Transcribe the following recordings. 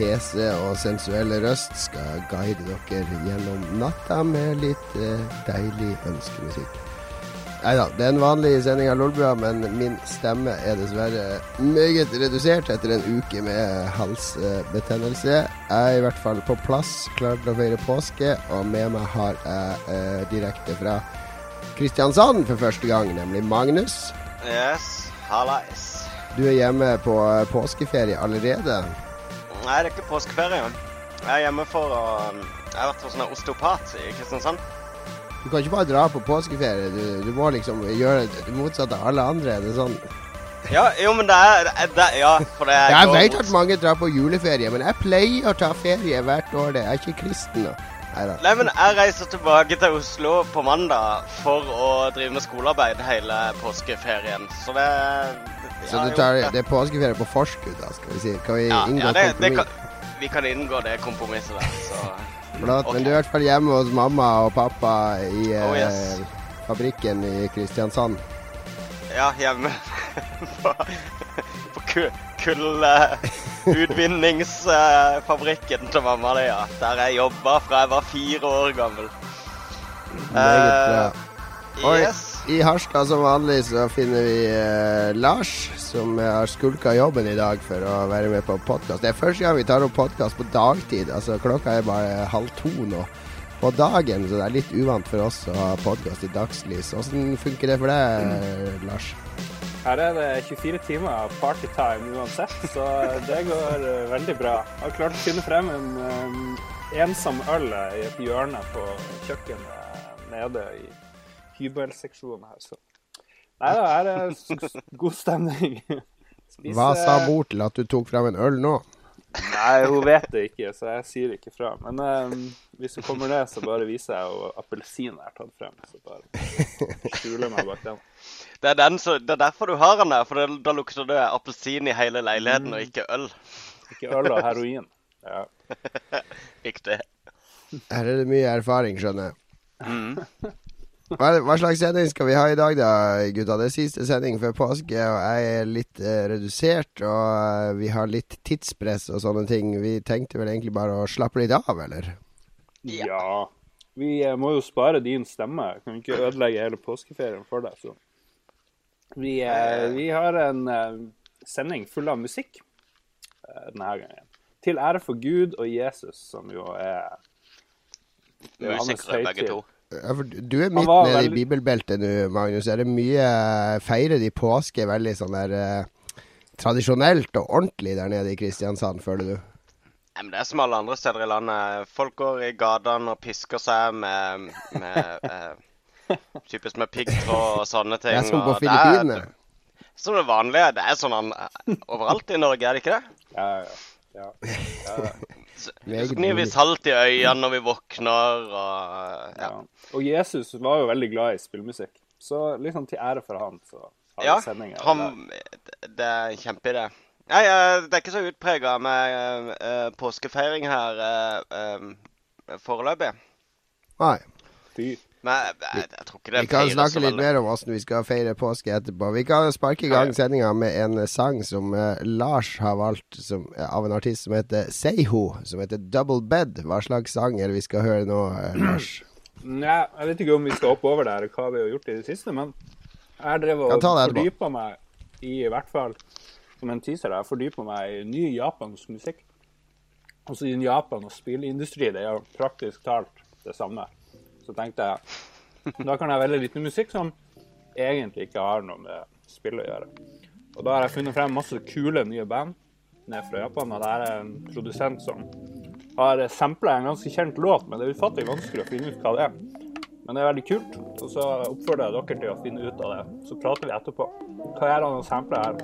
hese og sensuelle røst skal guide dere gjennom natta med litt eh, deilig ønskemusikk. Nei da, det er en vanlig sending av Lolbua, men min stemme er dessverre meget redusert etter en uke med halsbetennelse. Jeg er i hvert fall på plass, klar til å feire påske, og med meg har jeg eh, direkte fra Kristiansand for første gang, nemlig Magnus. Yes, hallais. Du er hjemme på eh, påskeferie allerede. Nei, det er ikke påskeferie. Jeg er hjemme for å Jeg har vært hos en osteopat i Kristiansand. Du kan ikke bare dra på påskeferie. Du, du må liksom gjøre det motsatte av alle andre. Det er sånn Ja, jo, men det er, det er Ja, for det er Jeg vet at mange drar på juleferie, men jeg pleier å ta ferie hvert år. Det. Jeg er ikke kristen. da. Neida. Nei, men jeg reiser tilbake til Oslo på mandag for å drive med skolearbeid hele påskeferien. Så det Så du tar, det- er påskeferie på forskudd, da, skal vi si. Kan vi inngå ja, det, det kompromiss? kan, Vi kan inngå det kompromisset der, så Flott. Men du er i hvert fall hjemme hos mamma og pappa i Oh, eh, fabrikken i Kristiansand. Ja, hjemme på, på ku- kullutvinningsfabrikken til mamma di, ja. Der jeg jobba fra jeg var fire år gammel. Meget bra. Oi. Yes. I Harstad som vanlig så finner vi eh, Lars, som har skulka jobben i dag for å være med på podkast. Det er første gang vi tar opp podkast på dagtid. Altså Klokka er bare halv to nå på dagen, så det er litt uvant for oss å ha podkast i dagslys. Åssen funker det for deg, Lars? Her er det 24 timer partytime uansett, så det går eh, veldig bra. Jeg har klart å finne frem en eh, ensom øl i et hjørne på kjøkkenet nede i hybelseksjonen her, så Nei da, her er god stemning. Spise- Hva sa mor til at du tok fram en øl nå? Nei, hun vet det ikke, så jeg sier ikke fra. Men um, hvis hun kommer ned, så bare viser jeg henne appelsinen jeg har tatt frem. Så bare skjuler meg bak den. Det er, den som- det er derfor du har den der, for det, da lukter det appelsin i hele leiligheten, og ikke øl. Ikke øl og heroin. Ja. Riktig. Her er det mye erfaring, skjønner jeg. Mm. Hva, hva slags sending skal vi ha i dag, da, gutta? Det er siste sending før påske, og jeg er litt eh, redusert. Og eh, vi har litt tidspress og sånne ting. Vi tenkte vel egentlig bare å slappe litt av, eller? Ja. Ja. Vi eh, må jo spare din stemme. Kan ikke ødelegge hele påskeferien for deg. Så. Vi, eh, vi har en eh, sending full av musikk eh, denne gangen. Til ære for Gud og Jesus, som jo er er Musikere, begge to. Ja, for du er midt nede nede i bibelbeltet nå, Magnus. Er det mye Feirer de påske veldig sånn der eh, tradisjonelt og ordentlig der nede i Kristiansand, føler du? Ja, men Det er som alle andre steder i landet. Folk går i gatene og pisker seg med, med eh, Typisk med piggtråd og sånne ting. Det er som på Filippinene. Er som det vanlige. Det er sånn overalt i Norge, er det ikke det? Ja, ja. ja, ja. Så gnir vi salt i øynene når vi våkner og ja. Ja. Og Jesus var jo veldig glad i spillmusikk. Så liksom til ære for han, så har Ja, sendinga. han, det er en kjempeidé. Nei, eh, det er ikke så utprega med eh, påskefeiring her eh, eh, foreløpig. Nei. Fy. Men jeg, jeg, jeg tror ikke det Vi kan snakke litt mer om hvordan vi skal feire påske etterpå. Vi kan sparke i gang sendinga med en sang som eh, Lars har valgt som, eh, av en artist som heter Seiho, som heter Double Bed. Hva slags sang er det vi skal høre nå, eh, Lars? Nei, jeg vet ikke om vi skal hoppe over det her, hva vi har gjort i det siste, men jeg Kan og fordypa meg i, i hvert fall som en teaser, jeg fordypa meg i ny japansk musikk. Altså i Japan og spillindustri, det er jo praktisk talt det samme. Så tenkte jeg da kan jeg velge litt musikk som egentlig ikke har noe med spill å gjøre. Og da har jeg funnet frem masse kule nye band ned fra Japan, og det er en produsent som har sampla en ganske kjent låt, men det er ufattelig vanskelig å finne ut hva det er. Men det er veldig kult, og så oppfordrer jeg dere til å finne ut av det. Så prater vi etterpå. Hva er det han sampla her?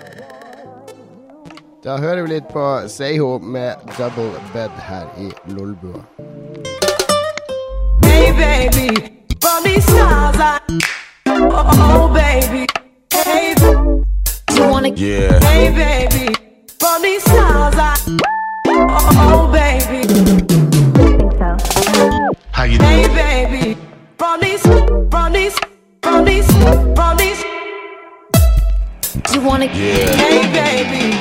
Da hører vi litt på Seiho med Double Bed her i Lolbua. Hey baby, from these stars I oh, oh, oh baby, hey You wanna Yeah. Hey baby, from these stars I oh, oh baby, How you doing? hey baby, from these from these from these from these. You wanna Yeah. Hey baby,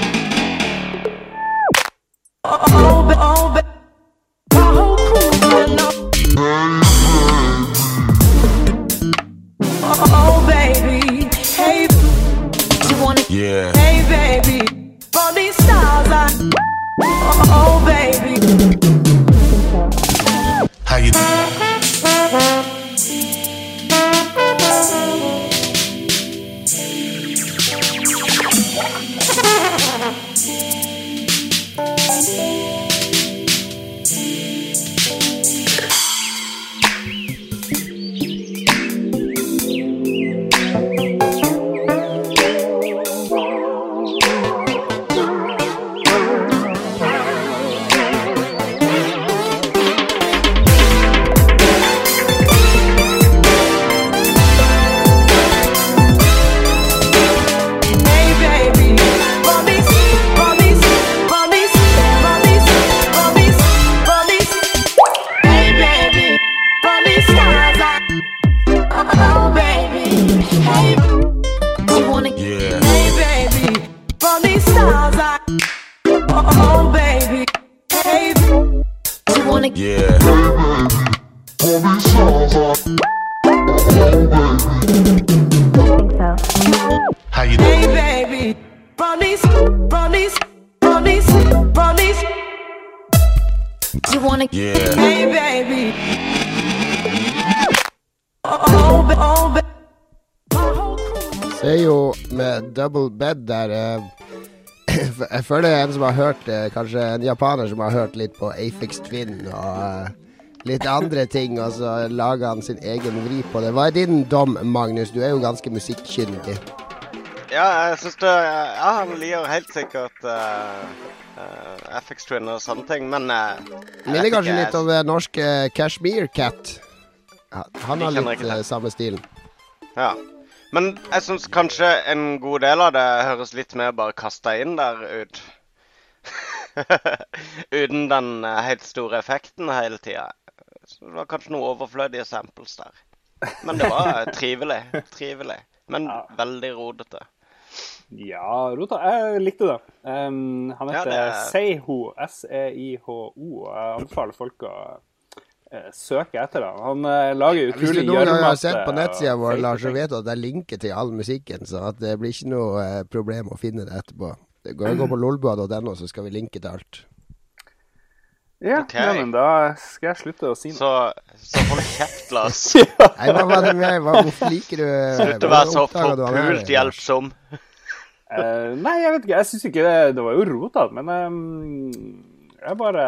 Oh, ba- oh, ba- en som har hørt eh, Kanskje en japaner som har hørt litt på Afix Twin og eh, litt andre ting, og så lager han sin egen vri på det. Hva er din dom, Magnus? Du er jo ganske musikkkyndig. Ja, jeg syns det Ja, han liker helt sikkert uh, uh, FX Twin og sånne ting, men uh, Minner kanskje litt om det norske Cashmere Cat. Han har litt eh, samme stilen. Ja. Men jeg syns kanskje en god del av det høres litt mer bare kasta inn der ut. Uten den eh, helt store effekten hele tida. Så det var kanskje noen overflødige samples der. Men det var eh, trivelig. Trivelig. Men Ja. veldig rodete. Ja, Rota, jeg likte det. Um, han Ja, heter det er- Seiho, S-E-I-H-O. Jeg anbefaler folk å uh, søke etter ham. Han uh, lager Hvis du noen gang har sett på nettsida vår, Lars, så vet du at det er linker til all musikken, så at det blir ikke noe uh, problem å finne det etterpå. Går jeg gå på lolbua.no, så skal vi linke til alt. Ja, okay. men da skal jeg slutte å si noe. Så, så hold kjeft, Lars. Nei, hva var det med Hvorfor liker du Slutt å være så forpult hjelpsom. uh, nei, jeg vet ikke. Jeg syns ikke det Det var jo rotete, men um, jeg bare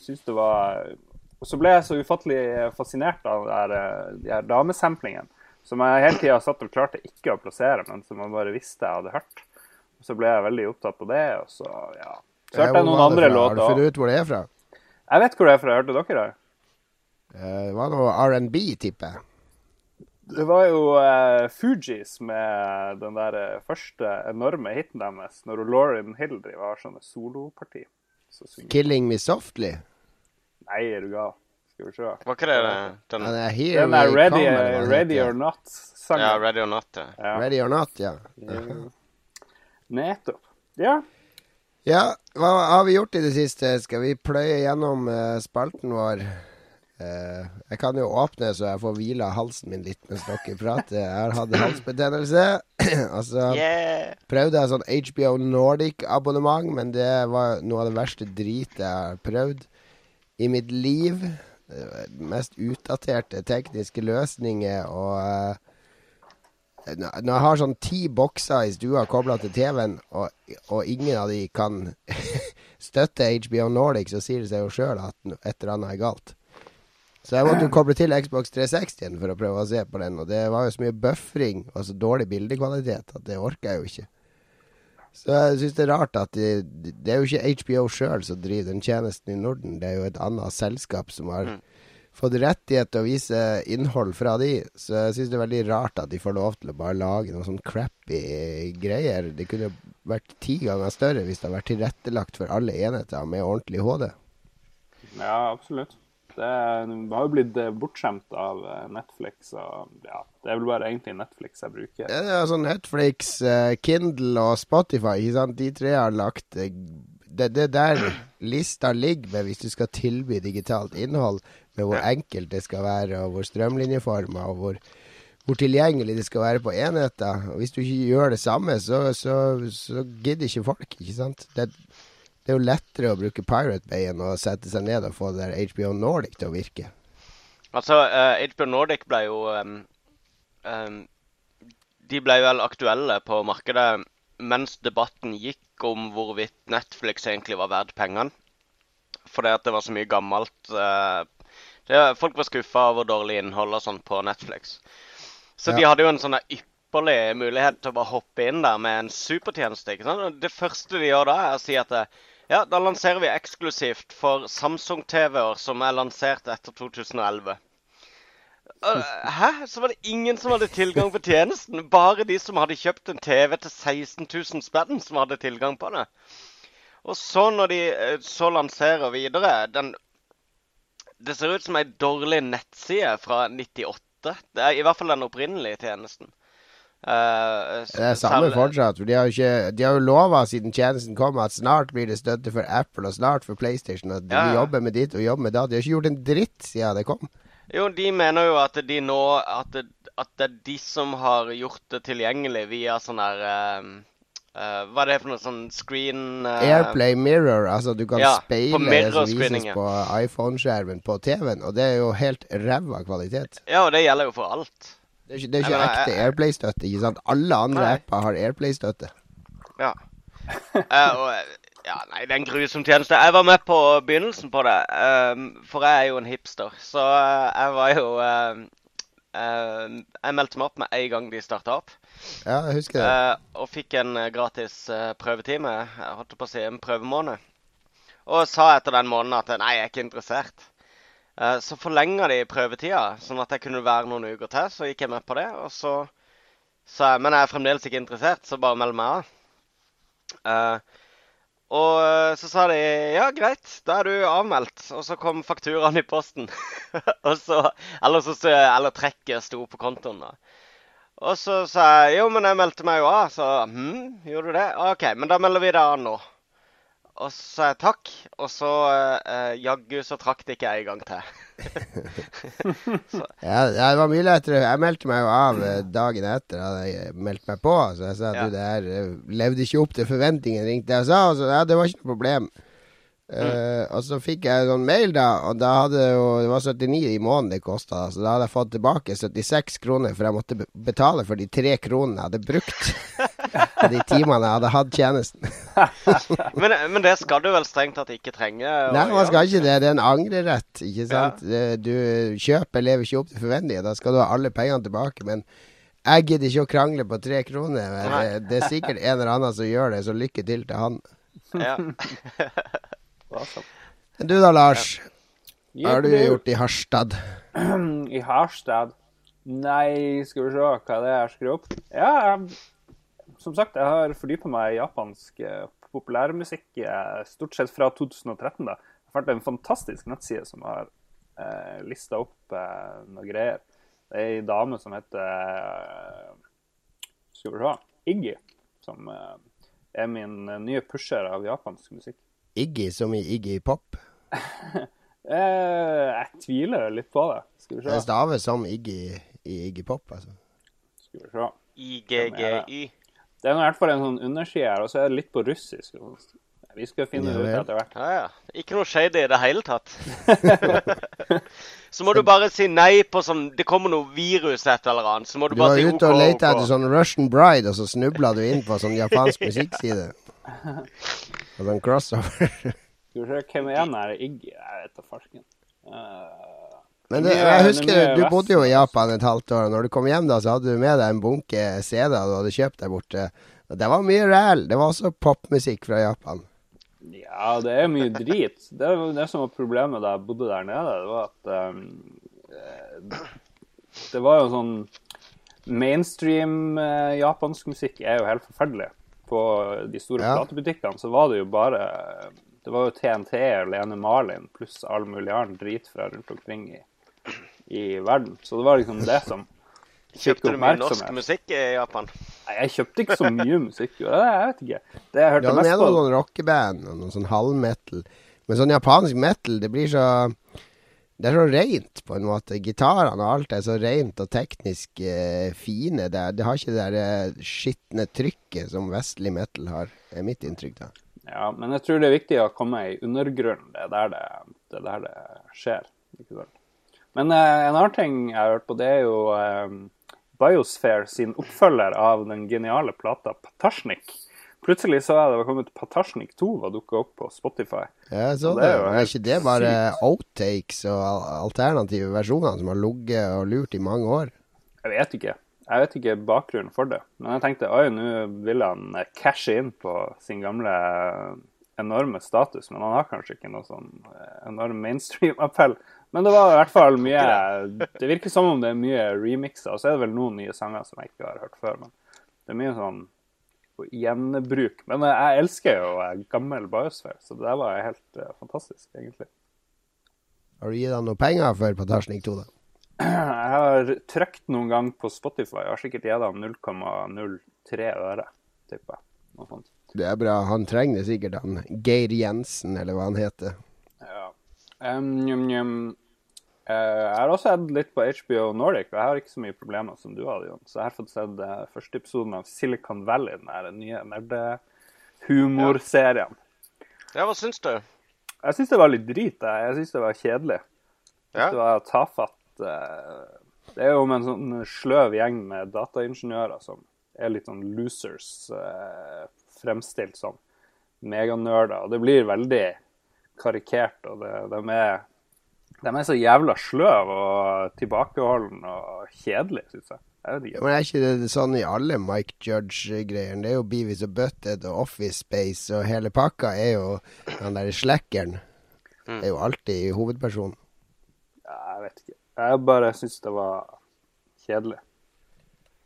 syns det var Og så ble jeg så ufattelig fascinert av der, eh, de her damesamplingene. Som jeg hele tida satt og klarte ikke å plassere, men som jeg bare visste jeg hadde hørt. Så ble jeg veldig opptatt på det, og så ja. Så hørte jeg noen var andre låter. Har du funnet ut hvor det er fra? Jeg vet hvor det er fra. Hørte dere det? Eh, Det var noe R&B, tipper jeg. Det var jo eh, Fugees med den der eh, første enorme hiten deres, når Lauren Hill driver har sånne soloparti. Så 'Killing Me Softly'. Nei, er du gal? Skal vi se. Var ikke det den Den er Here Den er We Ready, Come, ready or Not-sangen. Ja, Ready or Not, ja. Ja. Ready or Not, ja. Nettopp. Ja. Ja, hva har vi gjort i det siste? Skal vi pløye gjennom uh, spalten vår? Uh, jeg kan jo åpne så jeg får hvile halsen min litt mens dere prater. Jeg har hatt halsbetennelse. altså Yeah! prøvde jeg sånn HBO Nordic-abonnement, men det var noe av det verste dritet jeg har prøvd i mitt liv. Uh, Mest utdaterte tekniske løsninger og eh, Når jeg har sånn ti bokser i stua kobla til TV-en, og, og ingen av de kan støtte HBO Nordic, så sier det seg jo sjøl at et eller annet er galt. Så jeg måtte jo koble til Xbox 360 for å prøve å se på den, og det var jo så mye buffring og så dårlig bildekvalitet at det orker jeg jo ikke. Så jeg syns det er rart at det, det er jo ikke HBO sjøl som driver den tjenesten i Norden, det er jo et annet selskap som har fått rettighet til å vise innhold fra de. Så jeg syns det er veldig rart at de får lov til å bare lage noen sånn crappy greier. Det kunne vært ti ganger større hvis det hadde vært tilrettelagt for alle enheter med ordentlig HD. ja, absolutt. Det har jo blitt eh, bortskjemt av eh, Netflix, og ja, det er vel bare egentlig Netflix jeg bruker. Ja, det er sånn Netflix, eh, Kindle og Spotify, ikke sant? De tre har lagt det, det der lista ligger med hvis du skal tilby digitalt innhold, med hvor enkelt det skal være, og hvor strømlinjeforma, og hvor, hvor tilgjengelig det skal være på enheter. Og hvis du ikke gjør det samme, så, så, så gidder ikke folk, ikke sant? Det, det er jo lettere å bruke Pirate Bay enn å sette seg ned og få det der HBO Nordic til å virke. Altså, uh, HBO Nordic ble jo um, um, De ble vel aktuelle på markedet mens debatten gikk om hvorvidt Netflix egentlig var verdt pengene. Fordi at det var så mye gammelt eh, det, Folk var skuffa over dårlig innhold og sånn på Netflix. Så de hadde jo en sånn ypperlig mulighet til å bare hoppe inn der med en supertjeneste. ikke sant? Det første de gjør da, er å si at eh, ja, da lanserer vi eksklusivt for Samsung-TV-er som er lansert etter 2011. Hæ? Så var det ingen som hadde tilgang på tjenesten. Bare de som hadde kjøpt en TV til 16 000 spenn, som hadde tilgang på det. Og så når de eh, så lanserer videre den Det ser ut som ei dårlig nettside fra 98. Det er i hvert fall den opprinnelige tjenesten. Uh, Det er samme fortsatt. for De har jo, ikke, har jo lova siden tjenesten kom at snart blir det støtte for Apple og snart for PlayStation. Og de Ja, ja. jobber med ditt og jobber med datt. De har ikke gjort en dritt siden det kom. Jo, de mener jo at de nå At det, at det er de som har gjort det tilgjengelig via sånn her eh, uh, Hva er det for noe sånn screen uh, Airplay Mirror, altså du kan Ja, speile det som vises på iPhone-skjermen på TV-en, og det er jo helt ræva kvalitet. Ja, og det gjelder jo for alt. Det er ikke, det er ikke mener, ekte Airplay-støtte, ikke sant? Alle andre Nei. apper har Airplay-støtte. Ja. Uh, og, ja, nei, det er en grusom tjeneste. Jeg var med på begynnelsen på det, eh, for jeg er jo en hipster. Så eh, jeg var jo eh, eh, Jeg meldte meg opp med en gang de starta opp. Ja, jeg husker det. Eh, og fikk en eh, gratis prøvetime. Jeg holdt på å si en prøvemåned. Og sa etter den måneden at nei, jeg er ikke interessert. Så forlenga de prøvetida, sånn at jeg kunne være noen uker til. Så gikk jeg med på det. Og så sa jeg men jeg er fremdeles ikke interessert, så bare meld meg av. Eh, og eh, så sa de ja, greit, da er du avmeldt. Og så kom fakturaen i posten. så, eller, så, eller trekket sto på kontoen. da. Og så sa jeg jo, men jeg meldte meg jo av. Så hm, gjorde du det? OK, men da melder vi deg av nå. Og så sa jeg takk, og så eh, jaggu så trakk det ikke en gang til. Ja, det var mye lettere. Jeg meldte meg jo av eh, dagen etter at jeg meldte meg på. Så jeg sa at Ja. du, det her eh, levde ikke opp til forventningene, ringte jeg og sa. Og så ja, det var ikke noe problem. Eh, og så fikk jeg en sånn mail, da, og da hadde jo Det var 79 i måneden det kosta, så da hadde jeg fått tilbake 76 kroner, for jeg måtte betale for de tre kronene jeg hadde brukt de timene jeg hadde hatt tjenesten. Men, men det skal du vel strengt tatt ikke trenge? Nei, man skal ikke det. Det er en angrerett, ikke sant. Ja. Du kjøper lever ikke opp til forventningene. Da skal du ha alle pengene tilbake. Men jeg gidder ikke å krangle på tre kroner. Det, det er sikkert en eller annen som gjør det, så lykke til til han. Ja. Awesome. Du da, Lars? Hva har du gjort i Harstad? I Harstad? Nei, skal vi se hva det er jeg har skrevet opp. Ja, som sagt, jeg har fordypet meg i japansk eh, populærmusikk eh, stort sett fra 2013. da. Jeg fant en fantastisk nettside som har eh, lista opp eh, noen greier. Det er ei dame som heter eh, Skal vi se Iggy, som eh, er min eh, nye pusher av japansk musikk. Iggy som i Iggy Pop? Eh, jeg tviler litt på det. Skal vi Det se. staves som Iggy i Iggy Pop, altså. Skal vi se. IGGY. Det er i hvert fall en sånn underside her, og så er det litt på russisk. Vi skal finne Ja det ut etter hvert. Ja, ja. Ikke noe shady i det hele tatt. så må du bare si nei på sånn Det kommer noe virus et eller annet, så må du Du bare si ute og lette OK. etter sånn Russian Bride, og så snubla du inn på sånn japansk musikkside. Og sånn crossover. Skal vi se hvem er han her Iggy? Jeg vet da farsken. Uh, Men det, jeg husker du bodde jo i altså. Japan et halvt år. Når du kom hjem, da, så hadde du med deg en bunke CD-er du hadde kjøpt der borte. Og det var mye ræl. Det var også popmusikk fra Japan. ja, det er mye drit. Det, var det som var problemet da jeg bodde der nede, det var at um, Det var jo sånn Mainstream uh, japansk musikk er jo helt forferdelig. På de store Ja. platebutikkene så var det jo bare Det var jo TNT og Lene Marlin pluss all mulig annen drit fra rundt omkring i, i verden. Så det var liksom det som Kjøpte du mye norsk musikk i Japan? Nei, jeg kjøpte ikke så mye musikk. jo. Jeg vet ikke. Det jeg hørte ja, mest det er på noen sånn rockeband og noen sånn halvmetal. Men sånn japansk metal, det blir så Det er så rent, på en måte. Gitarene og alt er så rent og teknisk eh, fine. Det, det har ikke det der eh, skitne trykket som vestlig metal har, er mitt inntrykk, da. Ja, men jeg tror det er viktig å komme i undergrunnen. Det er der det, det, er der det skjer. Ikke sant? Men eh, en annen ting jeg har hørt på, det er jo eh, Biosphere sin oppfølger av den geniale plata Patasjnik. Plutselig så jeg det var kommet Patasjnik 2 var dukka opp på Spotify. Ja, jeg så Det det. er er ikke det bare outtakes og alternative versjoner som har ligget og lurt i mange år? Jeg vet ikke. Jeg vet ikke bakgrunnen for det. Men jeg tenkte oi, nå vil han cashe inn på sin gamle eh, enorme status. Men han har kanskje ikke noe sånn eh, enorm mainstream-appell. Men det var i hvert fall mye Det virker som om det er mye remixer. Og så er det vel noen nye sanger som jeg ikke har hørt før. Men det er mye sånn gjenbruk. Men jeg elsker jo gammel Biosphere, så det var helt uh, fantastisk, egentlig. Har du gitt han noe penger for Patasjnik 2, da? Jeg har trykt noen gang på Spotify. Jeg har sikkert gitt han 0,03 øre, tipper jeg. Det er bra. Han trenger det sikkert, han Geir Jensen, eller hva han heter. Ja. Um, um, njum. Eh, jeg har også sett litt på HBO Nordic, og jeg har ikke så mye problemer som du hadde, Jon. Så jeg har fått sett eh, første episoden av Silicon Valley, den nye nerdehumorserien. Ja, hva syns du? Jeg syns det var litt drit. Jeg, syns det var kjedelig. Ja. Det var tafatt. eh, Det er jo om en sånn sløv gjeng med dataingeniører som er litt sånn losers, fremstilt som meganerder. Og det blir veldig karikert, og det, de, er, de er så jævla sløve og tilbakeholdne og kjedelige, syns jeg. Jeg Men er ikke det sånn i alle Mike Judge-greiene? Det er jo Beavis og Butted og Office Space, og hele pakka er jo den der slackeren. Det er jo alltid hovedpersonen. Ja, jeg vet ikke. Jeg bare syns det var kjedelig.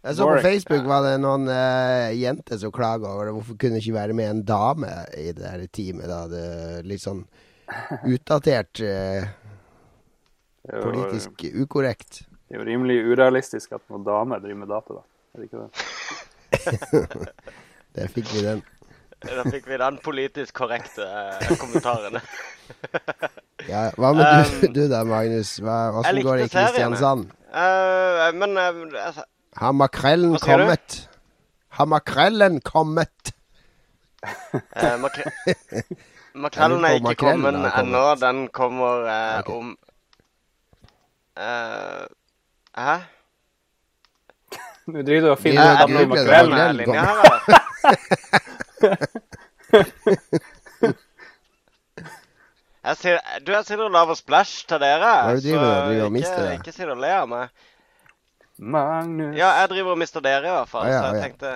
Jeg så på Facebook var det noen eh, jenter som klaga over det. Hvorfor kunne det ikke være med en dame i det der teamet? da? Det er litt sånn utdatert, eh, Det er jo- politisk ukorrekt. Det er jo rimelig urealistisk at noen dame driver med data, da. Er det ikke det? Der fikk vi den. Da fikk vi den politisk korrekte eh, kommentaren. Ja, hva med du, du da, Magnus? Hva, Um, som går i. Kristiansand? Uh, men uh, altså, Har makrellen Hva sier du? kommet? Har makrellen kommet? uh, makre Makrellen er ikke kommet ennå. Den kommer uh, okay. om Hæ? Nå driver du og finner er ut at noe googlet det. makrell. Makrell linja her? Jeg sier, du, jeg sitter og lager splash til dere. Hva er det du driver med? Driver og mister ikke, det? ikke sitt og le av meg. Magnus Ja, jeg driver og mister dere, i hvert fall. Ah, ja, så jeg ja. tenkte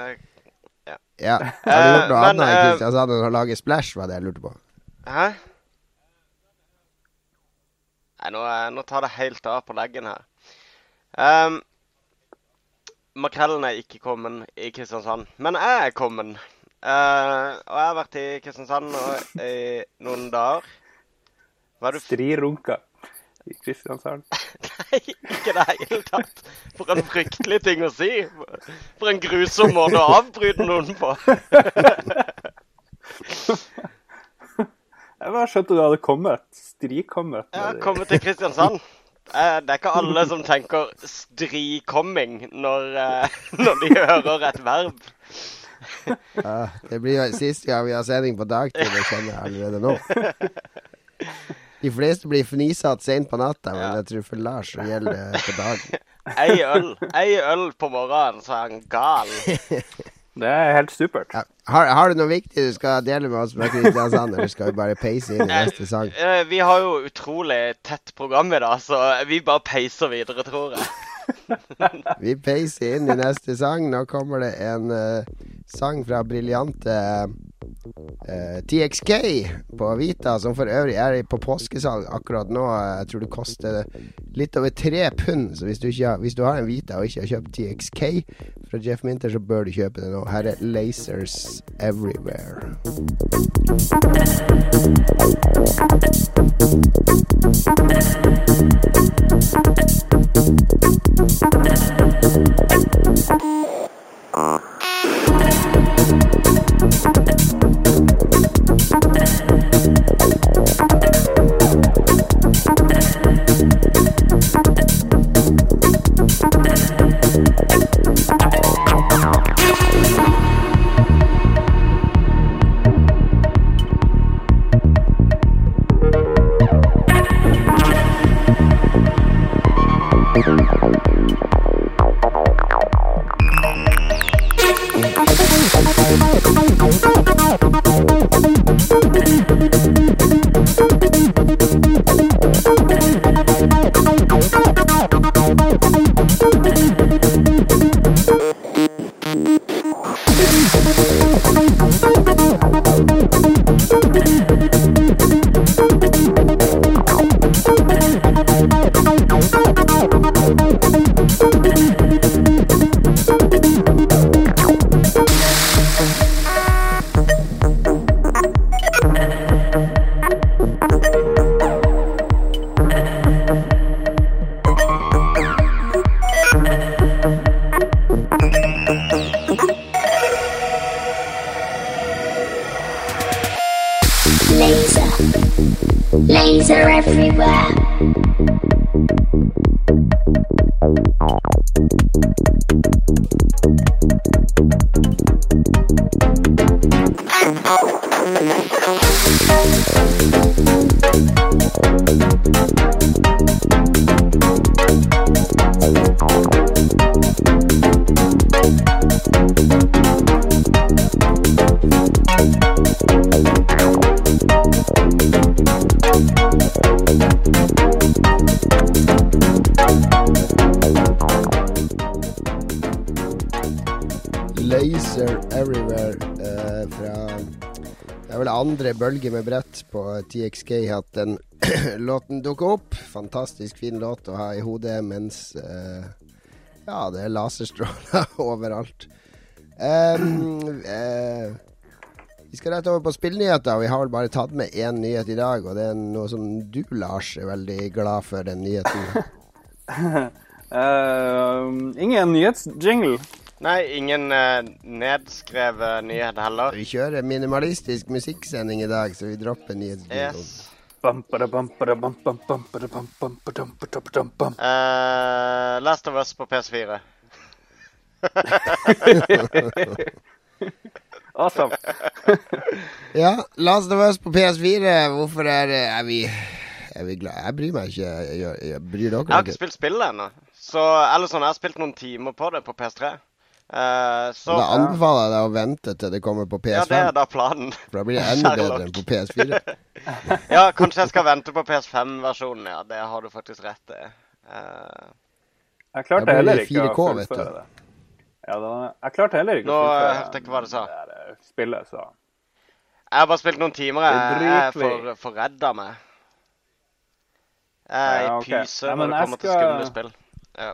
Ja. Har du gjort noe uh, annet i eh, enn å lage splash, var det jeg lurte på? Hæ? Nei, nå, eh, nå tar det helt av på leggen her. Um, makrellen er ikke kommet i Kristiansand, men jeg er kommet. Uh, og jeg har vært i Kristiansand nå i noen dager. Hva er du Stri runka i Kristiansand. Nei, ikke i det hele tatt. For en fryktelig ting å si. For en grusom måte å avbryte noen på. Jeg bare skjønte du hadde kommet. Strikommet. Jeg har kommet til Kristiansand. Eh, Det er ikke alle som tenker 'strikomming' når, eh, når de hører et verb. Ja, det blir siste gang vi har sending på dagtid, det kjenner jeg allerede nå. De fleste blir fnisete seint på natta, men Ja. jeg tror for Lars så gjelder det på dagen. Ei øl ei øl på morgenen, så er han gal. Det er helt supert. Ja. Har, har du noe viktig du skal dele med oss fra Kristiansand, eller skal vi bare peise inn i neste sang? Eh, Vi har jo utrolig tett program i dag, så vi bare peiser videre, tror jeg. Vi peiser inn i neste sang. Nå kommer det en uh, sang fra briljante uh, TXK på Vita, som for øvrig er på påskesalg akkurat nå. Jeg tror det koster litt over tre pund. Så hvis du, har, hvis du har en Vita og ikke har kjøpt TXK fra Jeff Minter, så bør du kjøpe det nå. Her er Lasers Everywhere. Hey, Thank på TXK at den låten dukker opp. Fantastisk fin låt å ha i hodet mens uh, Ja, det er laserstråler overalt. Um, uh, vi skal rett over på spillnyheter. Vi har vel bare tatt med én nyhet i dag, og det er noe som du, Lars, er veldig glad for, den nyheten. uh, ingen nyhetsjingle. Nei, ingen uh, nedskrevet nyhet heller. Vi kjører minimalistisk musikksending i dag, så vi dropper nyhetsjinglen. Yes. Eh, Last of Us på PS4. Awesome. Ja, Last of Us på PS4. Hvorfor er, er vi Er vi glad? Jeg bryr meg ikke. Jeg, jeg, jeg bryr dere Jeg har ikke spilt spillet ennå. Så, eller sånn, jeg har spilt noen timer på det på PS3. Eh, så Da anbefaler jeg deg å vente til det kommer på PS5. Ja, det er da planen. For da blir det enda bedre enn på PS4. Ja, kanskje jeg skal vente på PS5-versjonen. Ja, det har du faktisk rett i. Uh, Jeg klarte heller ikke å 4K, å fullføre det. Ja, da, jeg klarte heller ikke Nå, å eh, fullføre hørte jeg ikke hva du sa. det spillet, så jeg har bare spilt noen timer. Jeg, jeg er for, for redd av meg. Jeg er i Ja, okay. pyse Ja, når det kommer kommer til skal- skumle spill. ja.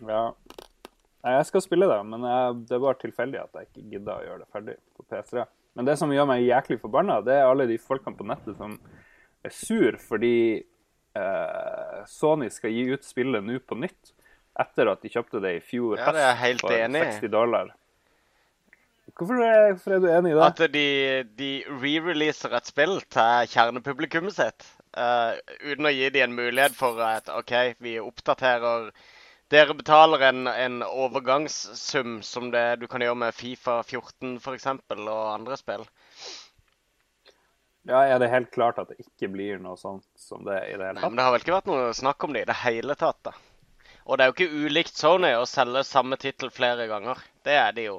Nei, Jeg skal spille det, men jeg, det var tilfeldig at jeg ikke gidda å gjøre det ferdig på P3. Men det som gjør meg jæklig forbanna, det er alle de folkene på nettet som er sur fordi eh, Sony skal gi ut spillet nå på nytt, etter at de kjøpte det i fjor Ja, det er helt for enig i. 60 dollar. Hvorfor er, hvorfor er du enig i det? At de, de re-releaser et spill til kjernepublikummet sitt Uh, uten å gi dem en mulighet for at OK, vi oppdaterer Dere betaler en, en overgangssum som det du kan gjøre med Fifa 14 f.eks. og andre spill. Ja, Er det helt klart at det ikke blir noe sånt som det i det hele Nei, tatt? men Det har vel ikke vært noe snakk om det i det hele tatt. da. Og det er jo ikke ulikt Sony å selge samme tittel flere ganger. Det er de jo.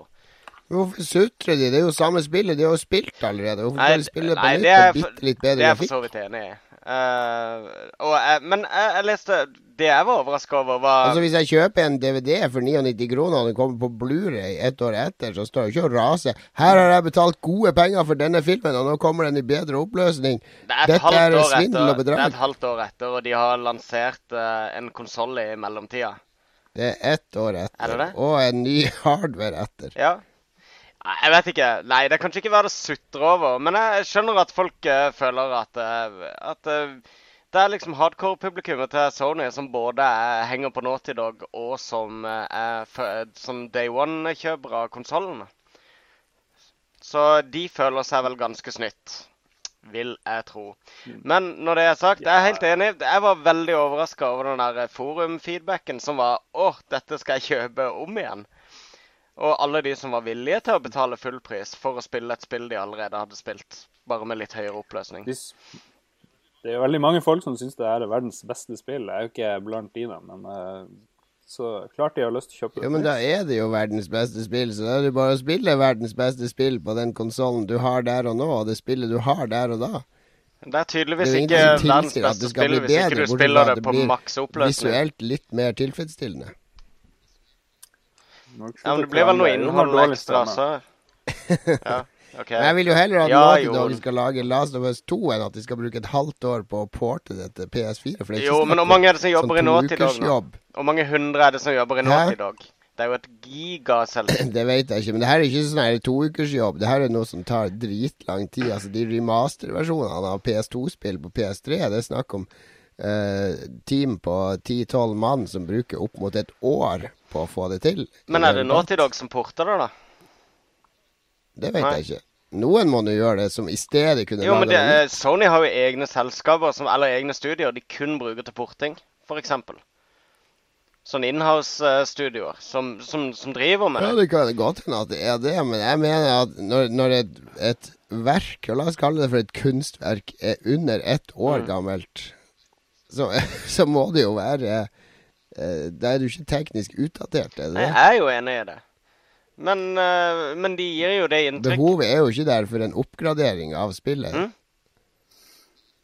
Hvorfor sutrer de? Det er jo samme spillet. De har jo spilt allerede. Hvorfor Nei, skal de spille på nei, nytt og bitte litt bedre grafikk? Det er jeg for så vidt enig i. Eh, og jeg, men jeg, jeg leste Det jeg var overraska over, var Altså Hvis jeg kjøper en DVD for 99 kroner, og den kommer på Blu-ray ett år etter, så står jeg ikke og raser. Her har jeg betalt gode penger for denne filmen, og nå kommer den i bedre oppløsning. Det er Dette er svindel og bedrag. det er et halvt år etter, og de har lansert eh, en konsoll i mellomtida. Det er ett år Er etter. det det? Og en ny hardware etter. Ja. Nei, Jeg vet ikke. Nei, det kanskje ikke verdt å sutre over. Men jeg skjønner at folk uh, føler at, uh, at uh, det er liksom hardcore-publikummet til Sony som både er, henger på Naughty Dog, og som som day one-kjøpere av konsollene. Så de føler seg vel ganske snytt, vil jeg tro. Men når det er sagt, jeg er helt enig. Jeg var veldig overraska over den der forum-feedbacken som var Å, dette skal jeg kjøpe om igjen. Og alle de som var villige til å betale full pris for å spille et spill de allerede hadde spilt, bare med litt høyere oppløsning. Det er veldig mange folk som syns det er verdens beste spill. Jeg er jo ikke blant de, da, men eh, så klart de har lyst til å kjøpe det. Jo, men da er det jo verdens beste spill, så da er det bare å spille verdens beste spill på den konsollen du har der og nå, og det spillet du har der og da. Det er tydeligvis Det er ikke verdens beste spill hvis ikke du spiller det på maks oppløsning. Visuelt litt mer tilfredsstillende. Ja, men det blir vel noe innhold ekstra, så Ja, OK. Men jeg vil jo heller at Ja, Naughty skal lage Last of Us 2 enn at de skal bruke et halvt år på å porte det til PS4. For det er ikke Jo, men hvor mange er det som jobber i nåtid i dag? nå? Hvor mange hundre er det som jobber i nåtid i dag? Det er jo et gigaselskap. Det vet jeg ikke, men det her er ikke sånn her toukersjobb. Det her er noe som tar dritlang tid. Altså De remasterversjonene av PS2-spill på PS3, det er snakk om uh, team på 10-12 mann som bruker opp mot et år på å få det til. Men er det Naughty Dog som porter det, da? Det vet Nei. jeg ikke. Noen må nå gjøre det, som i stedet kunne Jo, men lage det, noe eh, Sony har jo egne selskaper, som, eller egne studier, de kun bruker til porting, f.eks. Sånn inhouse-studioer som, som, som driver med det. Ja, det. det kan godt hende at det er det, men jeg mener at når, når et, et verk, og la oss kalle det for et kunstverk, er under ett år Mm. gammelt, så, så må det jo være Da er du ikke teknisk utdatert, er det Jeg er jo enig i det. Men, eh, men de gir jo det inntrykk Behovet er jo ikke der for en oppgradering av spillet. Mm.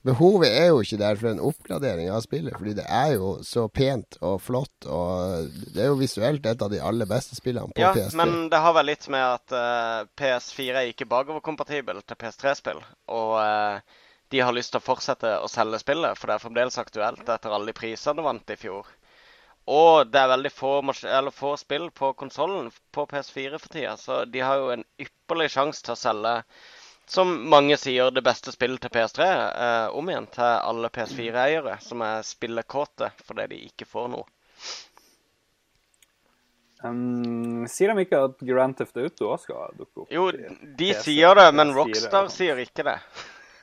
Behovet er jo ikke der for en oppgradering av spillet, fordi det er jo så pent og flott, og det er jo visuelt et av de aller beste spillene på Ja, PS3. men det har vel litt med at uh, PS4 er ikke bakoverkompatibel til PS3-spill. Og uh, de har lyst til å fortsette å selge spillet, for det er fremdeles aktuelt etter alle de prisene det vant i fjor. Og det er veldig få, eller få spill på konsollen på PS4 for tida, så de har jo en ypperlig sjanse til å selge, som mange sier, det beste spillet til PS3 eh, om igjen til alle PS4-eiere som er spillekåte fordi de ikke får noe. Um, sier de ikke at Grand Theft Auto også skal dukke opp? Jo, de PC, sier det, men PS4, Rockstar sier ikke det.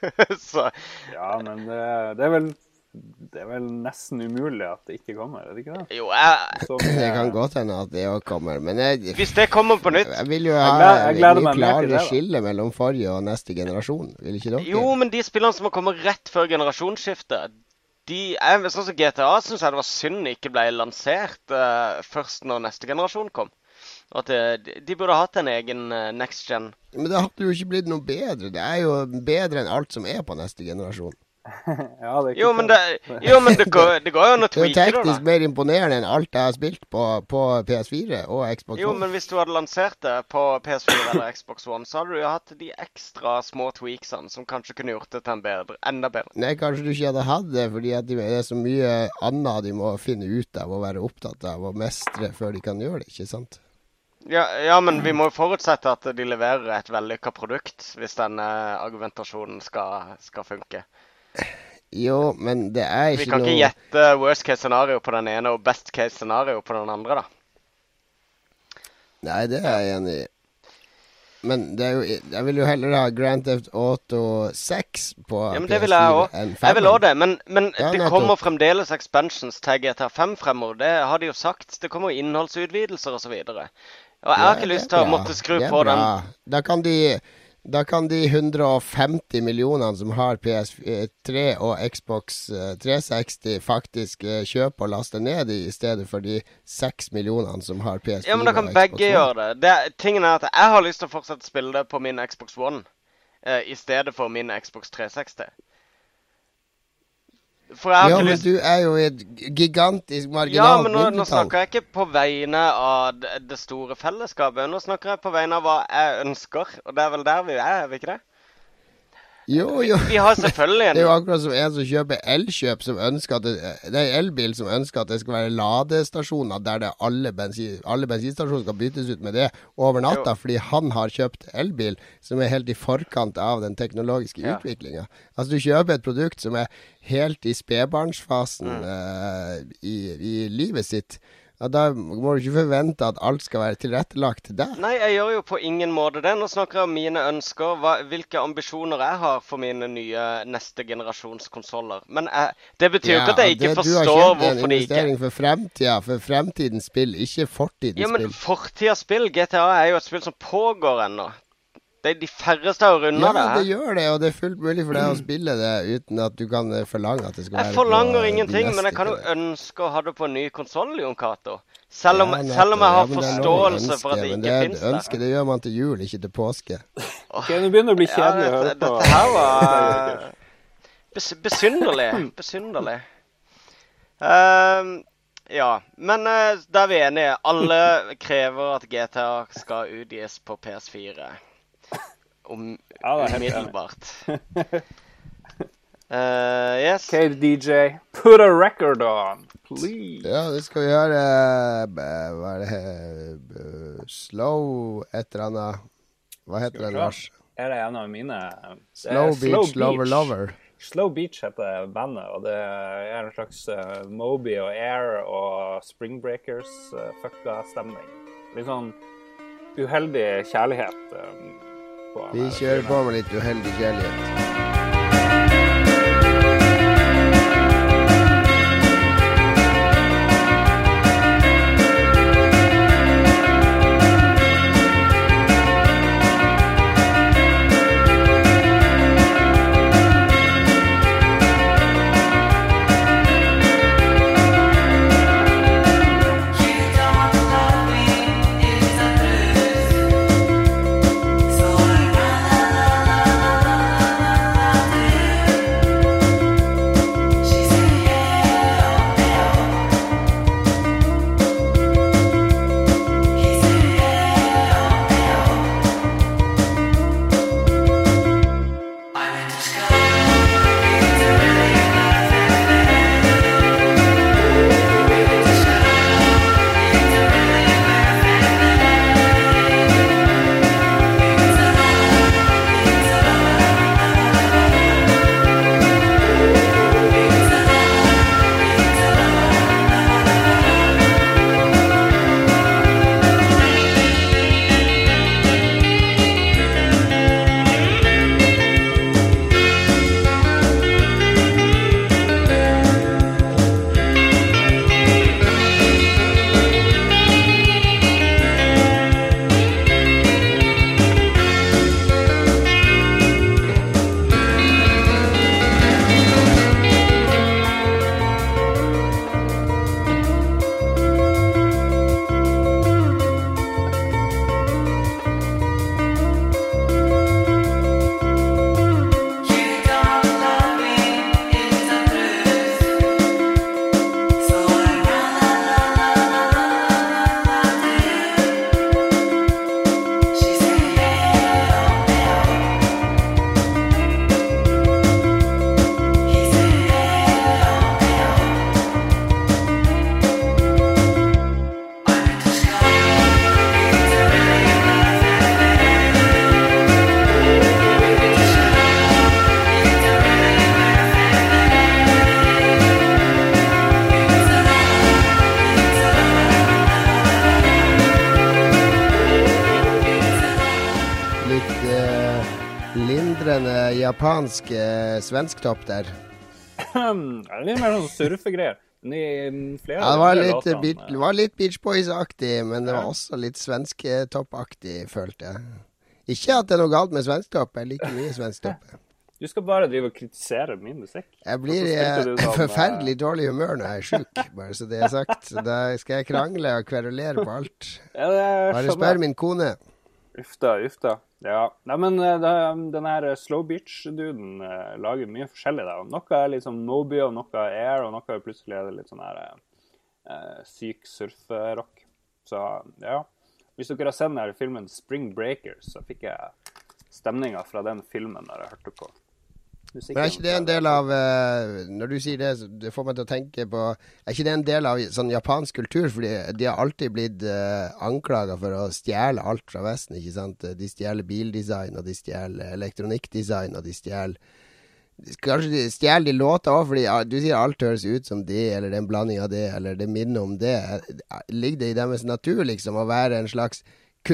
så Ja, men det, det er vel det er vel nesten umulig at det ikke kommer, er det ikke det? jo, jeg, Så Det kan godt hende at det òg kommer, men jeg, hvis det kommer på nytt jeg vil jo ha jeg gleder mye klare klarere skille mellom forrige og neste generasjon. Vil ikke dere? Jo, men de spillene som har kommet rett før generasjonsskiftet de jeg, Sånn som GTA syns jeg det var synd ikke ble lansert uh, først når neste generasjon kom. Og at det, de burde hatt en egen eh, next gen. Men det hadde jo ikke blitt noe bedre. Det er jo bedre enn alt som er på neste generasjon. Ja, det er Jo, men det, jo, men det, går, det går jo an å Det er jo teknisk mer imponerende enn alt jeg har spilt på, på PS4 og Xbox Jo, One. men hvis du hadde lansert det på PS4 eller Xbox One, så hadde du jo hatt de ekstra små tweaksene som kanskje kunne gjort det til en bedre, enda bedre. Nei, kanskje du ikke hadde hatt det, fordi at de- det er så mye annet de må finne ut av og være opptatt av og mestre før de kan gjøre det, ikke sant? Ja, ja, men vi må jo forutsette at de leverer et vellykka produkt hvis denne argumentasjonen skal, skal funke. Jo, men det er Vi ikke kan noe ikke gjette worst case scenario på den ene og best case scenario på den andre, da. Nei, det er jeg enig i. Men det jo, jeg vil jo heller ha Grand Theft Auto 6 på Ja, men Det vil jeg òg. Jeg vil 5. òg det, men, men Ja, det kommer fremdeles expansions til GTA5 fremover. Det har de jo sagt. Det kommer innholdsutvidelser osv. Og, så og jeg har ikke lyst til å måtte skru på den. Da kan de da kan de 150 millionene som har PS3 og Xbox eh, 360, faktisk eh, kjøpe og laste ned i, i stedet for de 6 millionene som har PS4 Ja, men da kan og Xbox begge One. gjøre det. det. Tingen er at jeg har lyst til å fortsette å spille det på min Xbox One eh, i stedet for min Xbox 360. Ja, men lyst du er jo et gigantisk Ja, men nå, nå snakker jeg ikke på vegne av det, det store fellesskapet. Nå snakker jeg på vegne av hva jeg ønsker, og det er vel der vi er, er vi ikke det? Jo, jo. Vi har selvfølgelig Det er jo akkurat som en som kjøper elkjøp, som ønsker at det, det er elbil som ønsker at det skal være ladestasjoner der det alle, bensin, alle bensinstasjoner skal byttes ut med det over natta, Jo. fordi han har kjøpt elbil som er helt i forkant av den teknologiske Ja. utviklinga. Altså, du kjøper et produkt som er helt i spedbarnsfasen Mm. uh, i, i livet sitt. Ja, da må du ikke forvente at alt skal være tilrettelagt til deg. Nei, jeg gjør jo på ingen måte det. Nå snakker jeg om mine ønsker, hva, hvilke ambisjoner jeg har for mine nye neste generasjons konsoller. Men jeg, det betyr jo ikke at jeg ikke det, forstår Du har kjøpt en hvorfor de ikke investering for fremtida, for fremtidens spill, ikke fortidens spill. Ja, men fortidas spill, GTA, er jo et spill som pågår ennå. Det er de færreste har runda Ja, det. det gjør det, og det er fullt mulig for deg å spille det uten at du kan eh, forlange at det skal være Jeg forlanger eh, ingenting, men jeg kan jo ønske å ha det på en ny konsoll, Jon Cato. Selv Ja, selv om jeg har Ja, forståelse for at det ønske, men ikke det fins er et ønske, det gjør man til jul, ikke til påske. Okay, Nå begynner å bli kjedelig å høre på. dette her var besynderlig. Besynderlig. Um, ja, men uh, da er vi enige. Alle krever at GTA skal utgis på PS4. Om, Ja, umiddelbart. Uh, yes. Okay, DJ, put a record on, please. Ja, det skal vi gjøre eh, Hva er det Slow et eller annet Hva heter den. Lars? Er det en av mine Slow Slow Beach Lover Lover. Slow Beach heter bandet, og det er en slags eh, Moby og Air og Spring Breakers-fucka stemning. Litt sånn uheldig kjærlighet. På. Vi kjører på med litt uheldig kjærlighet. Japansk eh, svensktopp der. Det er litt mer sånn surfegreier. Mm, Ja, det var litt, Beat- eh, det var litt Beach Boys-aktig, men det var også litt svensketoppaktig, følte jeg. Ikke at det er noe galt med svensktopp, jeg liker mye svensktopp. Du skal bare drive og kritisere min musikk. Jeg blir i eh, sånn, forferdelig dårlig humør når jeg er sjuk, bare så det er sagt. Så da skal jeg krangle og kverulere på alt. Bare spør min kone. Uff da, uff da. Ja. Nei, men eh, den her eh, Slow Beach-duden eh, lager mye forskjellig. da. Noe er litt sånn Moby, og noe er Air, og noe er plutselig litt sånn her eh, syk surferock. Så ja. Hvis dere har sett den her filmen Spring Breakers, så fikk jeg stemninga fra den filmen da jeg hørte på musikken. Men er ikke det en del av eh, Når du sier det, så det får meg til å tenke på Er ikke det en del av sånn japansk kultur? Fordi de har alltid blitt uh, anklaga for å stjele alt fra Vesten, ikke sant? De stjeler bildesign, og de stjeler elektronikkdesign, og de stjeler Kanskje de stjeler de låter òg, fordi du sier alt høres ut som det, eller det er en blanding av det, eller det minner om det. Ligger det i deres natur, liksom, å være en slags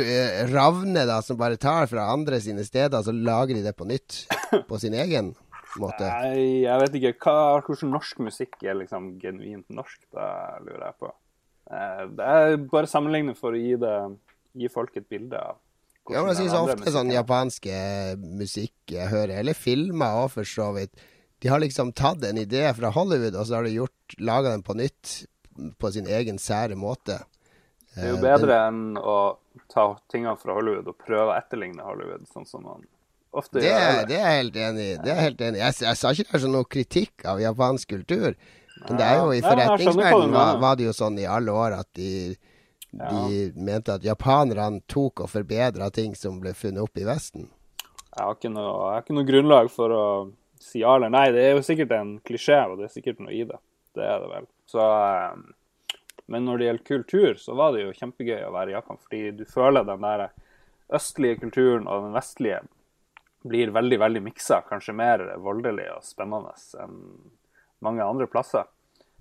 eh, ravne da, som bare tar fra andre sine steder, så lager de det på nytt på sin egen måte? Nei, jeg vet ikke. Hva, hvordan norsk musikk er liksom genuint norsk? Det lurer jeg på. Eh, Det er bare sammenlignet for å gi, det, gi folk et bilde av Ja, men jeg ofte sånn musikken er. japanske musikk jeg hører, eller filmer òg for så vidt, de har liksom tatt en idé fra Hollywood, og så har de gjort, laga den på nytt på sin egen sære måte. Det er jo Eh, bedre enn å ta tingene fra Hollywood og prøve å etterligne Hollywood, sånn som man ofte Det, gjør. det er jeg helt enig i. Det er helt enig. Jeg, jeg sa ikke det er sånn noe kritikk av japansk kultur. Men det er jo i forretningsverdenen var, var det jo sånn i alle år at de, de mente at japanerne tok og forbedra ting som ble funnet opp i Vesten. Jeg har, ikke noe, har ikke noe grunnlag for å si ja eller nei. Det er jo sikkert en klisjé, og det er sikkert noe i det. Det er det vel. Så, eh, men når det gjelder kultur, så var det jo kjempegøy å være i Japan, fordi du føler den der østlige kulturen og den vestlige blir veldig, veldig miksa. Kanskje mer voldelig og spennende enn mange andre plasser.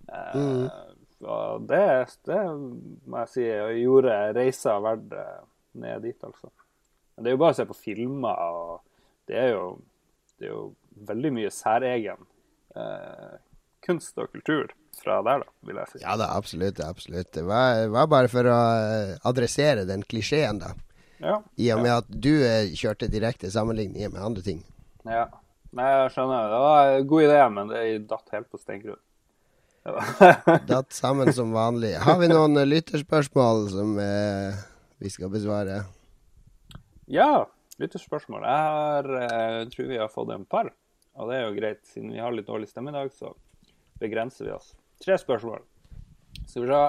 Eh, og det, det må jeg si gjorde reisa verdt eh, ned dit, altså. Men det er jo bare å se på filmer, og det er jo, det er jo veldig mye særegen eh, kunst og kultur fra der, da, vil jeg si. Ja da, absolutt. absolutt. Det var, var bare for å eh, adressere den klisjeen, da. Ja. I og med at du eh, kjørte direkte sammenligninger med andre ting. ja. Nei, jeg skjønner. Det var en god idé, men det datt helt på steingrunn. Datt sammen som vanlig. Har vi noen eh, lytterspørsmål som eh, vi skal besvare? Ja, lytterspørsmål. Jeg har, jeg tror vi har fått en par. Og det er jo greit, siden vi har litt dårlig stemme i dag, så begrenser vi oss. Tre spørsmål. Skal vi se.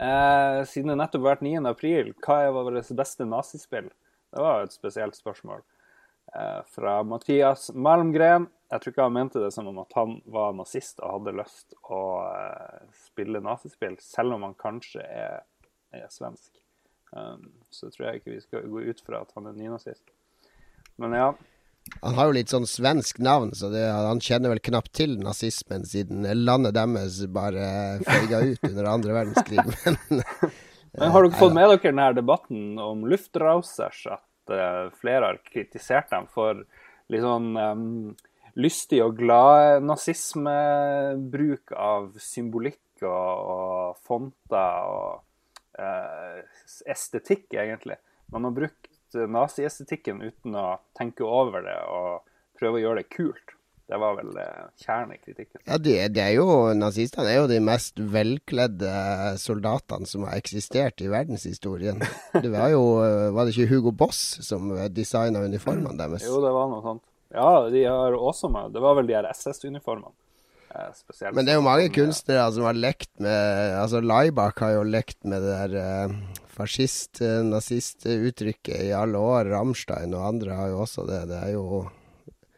Eh, siden det nettopp har vært 9. april, hva er vårt beste nazispill? Det var et spesielt spørsmål. Eh, fra Mathias Malmgren. Jeg tror ikke han mente det som om at han var nazist og hadde lyst å eh, spille nazispill, selv om han kanskje er, er svensk. Um, så tror jeg ikke vi skal gå ut fra at han er nynazist. Men ja. Han har jo litt sånn svensk navn, så det, han kjenner vel knapt til nazismen, siden landet deres bare feiga ut under andre verdenskrig. Men Men har dere fått med dere denne debatten om luftrausers? At eh, flere har kritisert dem for litt sånn um, lystig og glad nazismebruk av symbolikk og, og fonter og uh, estetikk, egentlig. Man har brukt eh, naziestetikken uten å tenke over det og prøve å gjøre det kult. Det var vel eh, kjernen i kritikken. ja, de, de er jo Nazistene er jo de mest velkledde soldatene som har eksistert i verdenshistorien. Det var jo Var det ikke Hugo Boss som designa uniformene deres? Jo, det var noe sånt. Ja, de har også med Det var vel de her SS-uniformene. Eh, spesielt. Men det er jo mange eh, kunstnere som har lekt med Altså Laibach har jo lekt med det der eh, fascist-nazist-uttrykket i alle år. Rammstein og andre har jo også det. Det er jo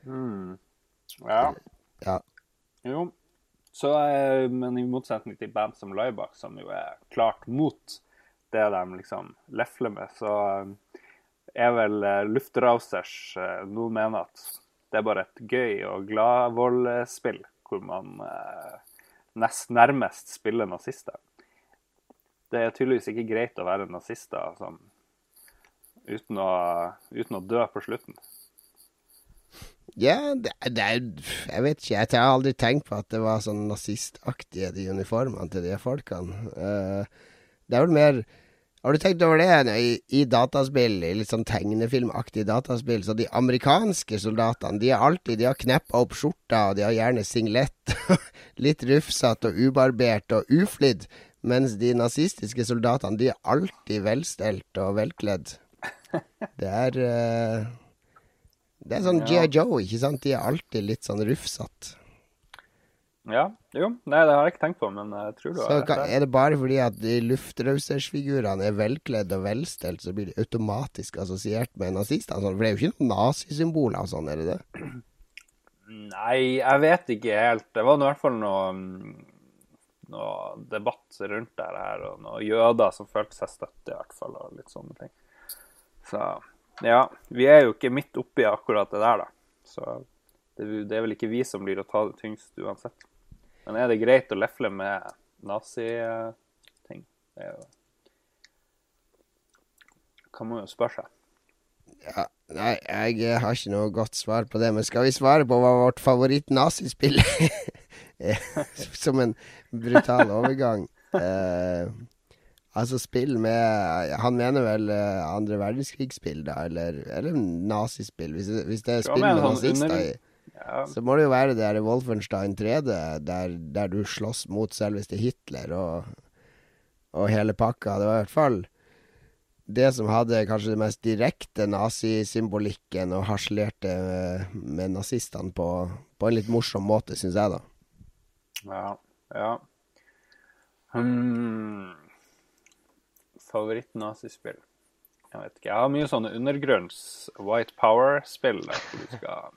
Mm. Ja. Ja. Jo. Så, eh, men i motsetning til band som Laibach, som jo er klart mot det de liksom lefler med, så eh, er vel eh, Luftrausers nå mener at det er bare et gøy og gladvoldspill, hvor man eh, nest nærmest spiller nazister. Det er tydeligvis ikke greit å være nazister sånn, uten, å, uten å dø på slutten. Ja, det, det er Jeg vet ikke. Jeg har aldri tenkt på at det var sånn nazistaktige, de uniformene til de folkene. Uh, det er vel mer Har du tenkt over det i, i dataspill, i litt sånn tegnefilmaktig dataspill? Så de amerikanske soldatene, de er alltid De har kneppa opp skjorta, og de har gjerne singlet. litt rufsete og ubarbert og uflidd. Mens de nazistiske soldatene, de er alltid velstelt og velkledd. Det er uh, Det er sånn Ja. G.I. Joe, ikke sant? De er alltid litt sånn rufsete. Ja, jo. Nei, det har jeg ikke tenkt på, men jeg tror du har rett er det bare fordi at de luftrausersfigurene er velkledd og velstelt, så blir de automatisk assosiert med nazistene? Sånn, for det er jo ikke noen nazisymboler og sånn, er det det? Nei, jeg vet ikke helt. Det var i hvert fall noe, noe debatt rundt det her, og noen jøder som følte seg støtte, i hvert fall, og litt sånne ting. Så ja, vi er jo ikke midt oppi akkurat det der, da. Så det, det er vel ikke vi som blir å ta det tyngst uansett. Men er det greit å lefle med nazi-ting? Det er jo Kan man jo spørre seg. Ja, nei, jeg har ikke noe godt svar på det, men skal vi svare på hva vårt favoritt-nazispill er? Som en brutal overgang. Uh, altså spill med Han mener vel eh, andre verdenskrigsspill, da, eller, eller nazispill. Hvis, hvis det er spill med sånn nazister i, Ja, så må det jo være det der Wolfenstein 3D, der, der du slåss mot selveste Hitler og, og hele pakka. Det var i hvert fall det som hadde kanskje det mest direkte nazisymbolikken og harselerte med, med nazistene på, på en litt morsom måte, syns jeg, da. Ja. ja. Hmm. Favoritt-nazispill? Jeg vet ikke. Jeg har mye sånne undergrunns White Power-spill der du skal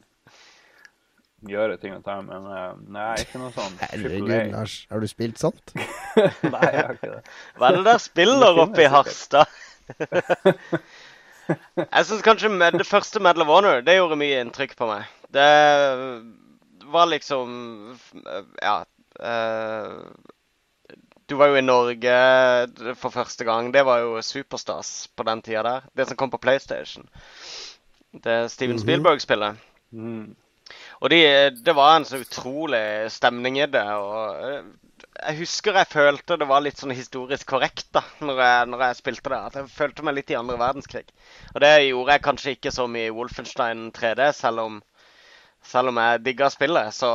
gjøre ting og tang, men uh, nei, ikke noe sånn Herregud, Lars. Har du spilt sånt? Nei, jeg har ikke det. Hva er det der spiller oppe i Harstad? Jeg syns kanskje med det første Medal of Honor det gjorde mye inntrykk på meg. Det var liksom Ja. Uh, Du var jo i Norge for første gang. Det var jo superstas på den tida der. Det som kom på PlayStation. Det Steven Mhm. Spielberg-spillet. Mm. Og de, det var en så utrolig stemning i det. og eh, Jeg husker jeg følte det var litt sånn historisk korrekt da, når jeg, når jeg spilte det. At jeg følte meg litt i andre verdenskrig. Og det gjorde jeg kanskje ikke som i Wolfenstein 3D, selv om, selv om jeg digga spillet. Så,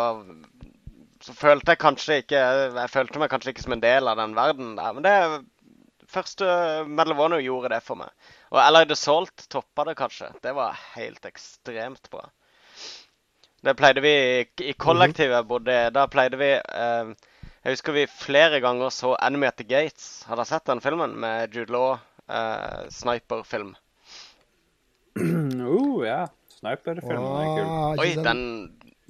så følte jeg kanskje ikke Jeg følte meg kanskje ikke som en del av den verden der. Men det første Medal gjorde det for meg. Og Allied Assault toppa det kanskje. Det var helt ekstremt bra. Det pleide vi i- kollektivet jeg bodde. Da pleide vi eh, Jeg husker vi flere ganger så Enemy at the Gates. Har dere sett den filmen med Jude Law? Eh, sniperfilm. Uh, ja. Sniperfilm er kul. Åh, Oi, den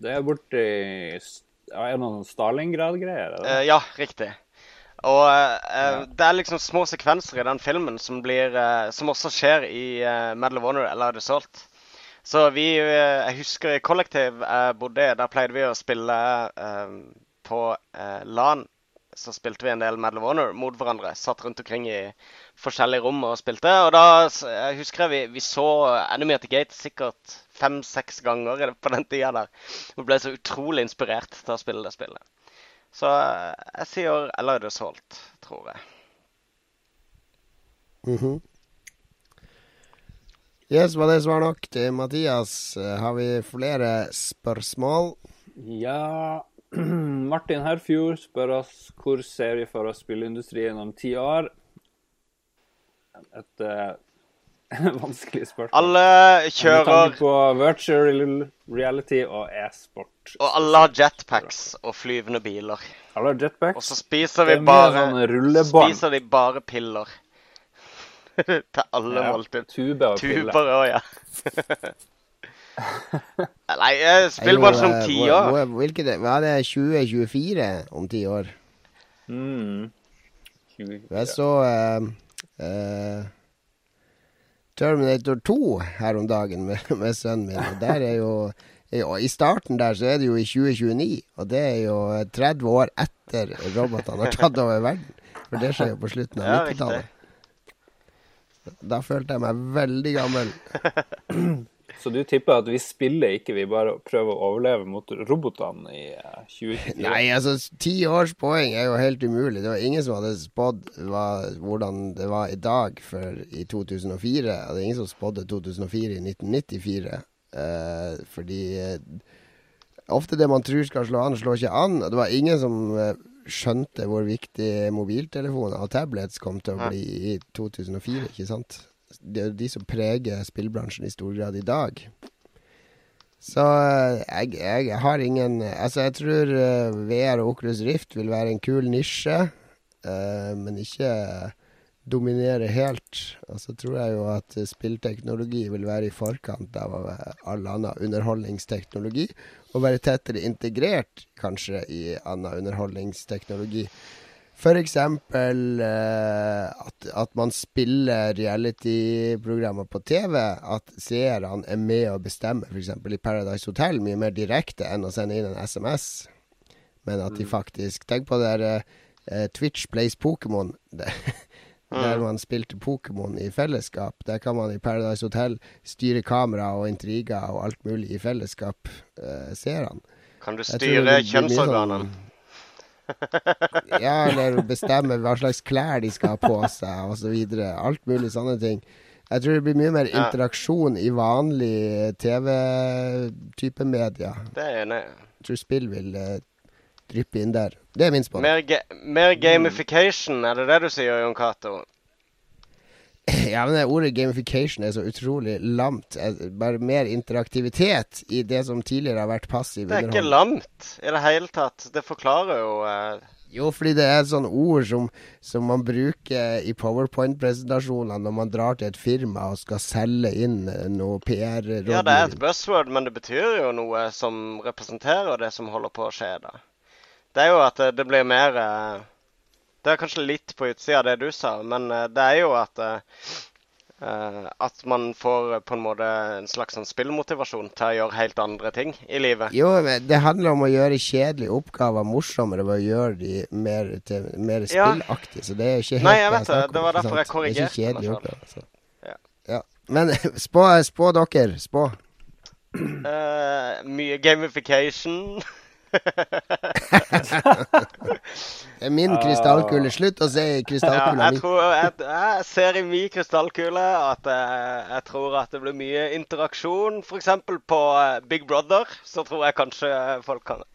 Det er borti ja, Er det noen Stalingrad-greier? er eh, Ja, riktig. Og eh, det er liksom små sekvenser i den filmen som blir eh, Som også skjer i eh, Medal of Honor eller Assault. Så vi eh, Jeg husker i kollektiv jeg bodde i, der pleide vi å spille um, på uh, LAN. Så spilte vi en del Medal of Honor mot hverandre. Satt rundt omkring i forskjellige rom og spilte. Og da jeg husker jeg vi, vi så Enemy at the Gate sikkert fem-seks ganger på den tida der. Og ble så utrolig inspirert til å spille det spillet. Så jeg sier Eller er det solgt, tror jeg. Mhm. Yes, var det svar nok til Mathias? Eh, Har vi flere spørsmål? Ja Martin Herfjord spør oss hvor ser vi for oss spilleindustrien om ti år? Et uh, vanskelig spørsmål. Alle Med kjører tanke på virtual reality og e-sport. Og alle har jetpacks og flyvende biler. Alle har jetpacks. Og så spiser vi bare sånne. Spiser de bare piller. Til alle Ja, måltid. Tuber og pille. Tuber òg, ja. Nei, eh, spillbransjen om Er eh, ti år. hvor- Hvilket Hva er det 2024 om ti år? Mm. 20, Jeg så uh, uh, Terminator 2 her om dagen med, med sønnen min. Og der er jo i- I starten der så er det jo i 2029, og det er jo 30 år etter robotene har tatt over verden. For det skjer jo på slutten av Ja, 90-tallet. Da følte jeg meg veldig gammel. Så du tipper at vi spiller ikke, vi bare prøver å overleve mot robotene i eh, 2024? Nei, altså ti års poeng er jo helt umulig. Det var ingen som hadde spådd hvordan det var i dag for, i 2004. Det er ingen som spådde 2004 i 1994. Eh, fordi eh, ofte det man tror skal slå an, slår ikke an. Det var ingen som eh, skjønte hvor viktig mobiltelefoner og tablets kom til å bli i 2004, ikke sant? Det er jo de som preger spillbransjen i stor grad i dag. Så eh, jeg, jeg har ingen Altså, jeg tror eh, VR og Oculus Rift vil være en kul nisje, eh, men ikke dominere helt. Og så tror jeg jo at eh, spillteknologi vil være i forkant av eh, all annen underholdningsteknologi, og være tettere integrert, kanskje, i annen underholdningsteknologi. Eksempel eh, at, at man spiller reality-programmer på TV. At seerne er med å bestemme, f.eks. i Paradise Hotel, mye mer direkte enn å sende inn en SMS. Men at de faktisk Tenk på det der eh, Twitch Plays Pokémon. Der man spilte Pokémon i fellesskap. Der kan man i Paradise Hotel styre kamera og intriger og alt mulig i fellesskap, eh, han. Kan du styre kjønnsorganene? Ja, eller bestemme hva slags klær de skal ha på seg, osv. Alt mulig sånne ting. Jeg tror det blir mye mer interaksjon i vanlig TV-type media. Det er jeg enig. Jeg tror spill vil eh, dryppe inn der. Det er min spådom. Mer, ga mer gamification, er det det du sier, Jon Cato? Ja, men det ordet gamification er så utrolig lamt. Eh, Bare mer interaktivitet i det som tidligere har vært passiv Det er ikke lamt i det hele tatt. Det forklarer jo eh, Jo, fordi det er et sånt ord som, som man bruker i powerpoint-presentasjoner når man drar til et firma og skal selge inn eh, noe PR-rådgivning. Ja, det er et buzzword, men det betyr jo noe som representerer det som holder på å skje da. Det er jo at det, det blir mer eh, Det er kanskje litt på utsida av det du sa, men eh, det er jo at eh, Eh, at man får eh, på en måte en slags sånn spillmotivasjon til å gjøre helt andre ting i livet. Jo, men det handler om å gjøre kjedelige oppgaver morsommere ved å gjøre de mer, til, mer Ja. spillaktige. Så det er ikke helt Nei, jeg vet det. Det var derfor jeg korrigerte Det er ikke oppgaver. Så. Ja. Ja. Men spå, spå dere. Spå. Uh, mye gamification. Det er min krystallkule. Slutt å se i krystallkula jeg, mi. jeg, jeg ser i min krystallkule at jeg, jeg tror at det blir mye interaksjon. F.eks. på eh, Big Brother, så tror jeg kanskje folk kan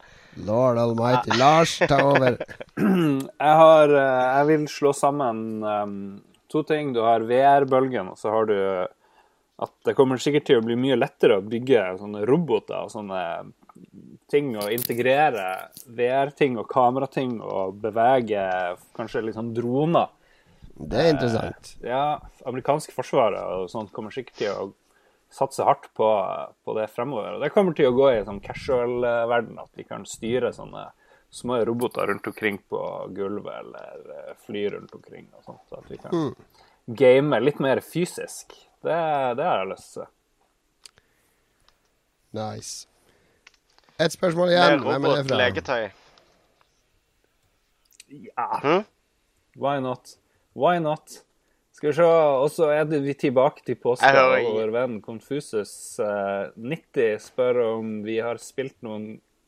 Lord almighty. Lars, ta over. Jeg har eh, Jeg vil slå sammen um, to ting. Du har VR-bølgen, og så har du at det kommer sikkert til å bli mye lettere å bygge sånne roboter og sånne ting og integrere VR-ting og kamerating og bevege kanskje litt sånn droner. Det er interessant. Ja, amerikanske forsvaret og sånt kommer sikkert til å satse hardt på, på det fremover. Og det kommer til å gå i sånn casual-verden, at vi kan styre sånne små roboter rundt omkring på gulvet eller eh, fly rundt omkring og sånt. Så at vi kan game litt mer fysisk. Det, det har jeg lyst til. Nice. Et spørsmål igjen. Hvem er det fra? Legetøy. Ja, Hm? why not? Why not? Skal vi se, og så er det vi tilbake til påske. Jeg hører Vår venn Confusus eh, 90 spør om vi har spilt noen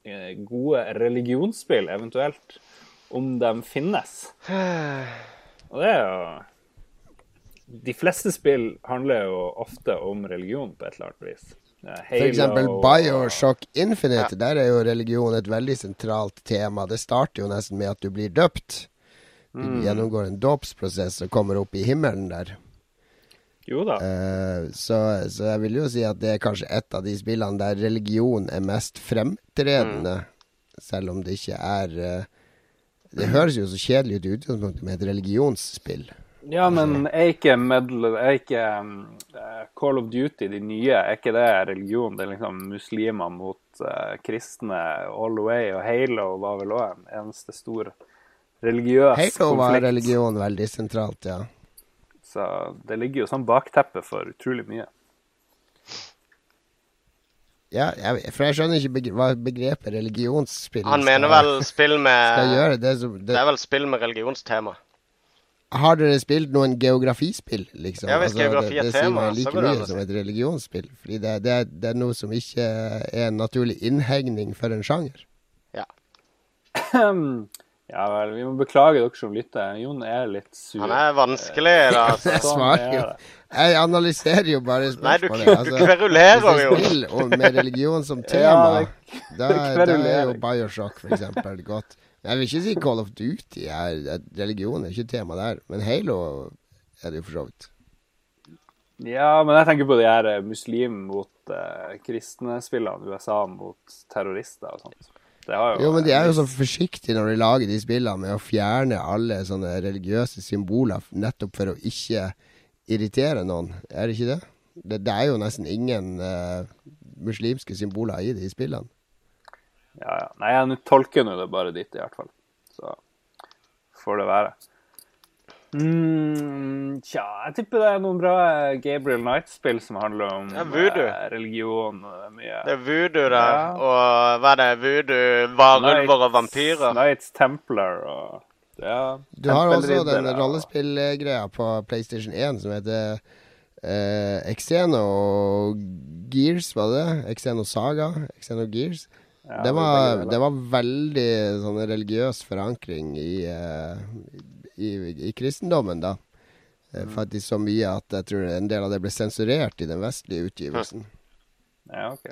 eh, gode religionsspill, eventuelt om de finnes. Og det er jo De fleste spill handler jo ofte om religion på et eller annet vis. F.eks. Bioshock Infinite. Der er jo religion et veldig sentralt tema. Det starter jo nesten med at du blir døpt. Du Mm. gjennomgår en dåpsprosess og kommer opp i himmelen der. Jo da. Uh, så, så jeg vil jo si at det er kanskje et av de spillene der religion er mest fremtredende. Selv om det ikke er uh, Det høres jo så kjedelig ut i utgangspunktet med et religionsspill. Ja, men er ikke, medle, er ikke um, eh, Call of Duty, de nye, er ikke det religion? Det er liksom muslimer mot uh, kristne all the way, og Halo var vel òg en eneste stor religiøs Halo var religion veldig sentralt, ja. Så det ligger jo sånn bakteppe for utrolig mye. ja jeg, for jeg skjønner ikke begre hva begrepet religionsspill Han mener vel spill med. Det som, Det det, er vel spill med religionstema. Har dere spilt noen geografispill, liksom? Ja, hvis geografi er det, det tema, sier like mye som et religionsspill. Fordi det, det, er- det er noe som ikke er en naturlig innhegning for en sjanger. ja ja vel, vi må beklage dere som lytter. Jon er litt sur. Han er vanskelig, da. Altså. Jeg svarer er jo. Jeg analyserer jo bare spørsmålet. Nei, du, du Altså, kverulerer jo. spill med religion som tema, ja, da, da er jo. Bioshock eksempel godt. Jeg vil ikke si Call of Duty. Er, religion er ikke tema der. Men Halo er det jo for så vidt. Ja, men jeg tenker på de her eh, muslim mot eh, kristne spillene, USA mot terrorister og sånt. Det har Jo, men de er jo så forsiktige når de lager de spillene med å fjerne alle sånne religiøse symboler nettopp for å ikke irritere noen. Er det ikke det? Det, det er jo nesten ingen eh, muslimske symboler i de spillene. Ja, ja. Nei, jeg tolker nå det bare dit, i hvert fall. Så får det være. Mm, tja, jeg tipper det er noen bra Gabriel Knight-spill som handler om Ja, voodoo. eh, religion og det mye Det er voodoo der. Ja. Og hva er det? Voodoo, varulver og vampyrer. Knights Templar og ja, Du har også den rollespillgreia på PlayStation 1 som heter eh, Exeno Gears, var det det? Exeno Saga? Exeno Gears? Ja, det, var, det var veldig sånn religiøs forankring i, eh, i, i kristendommen, da. Mm. Faktisk så mye at jeg tror en del av det ble sensurert i den vestlige utgivelsen. Ja, ok.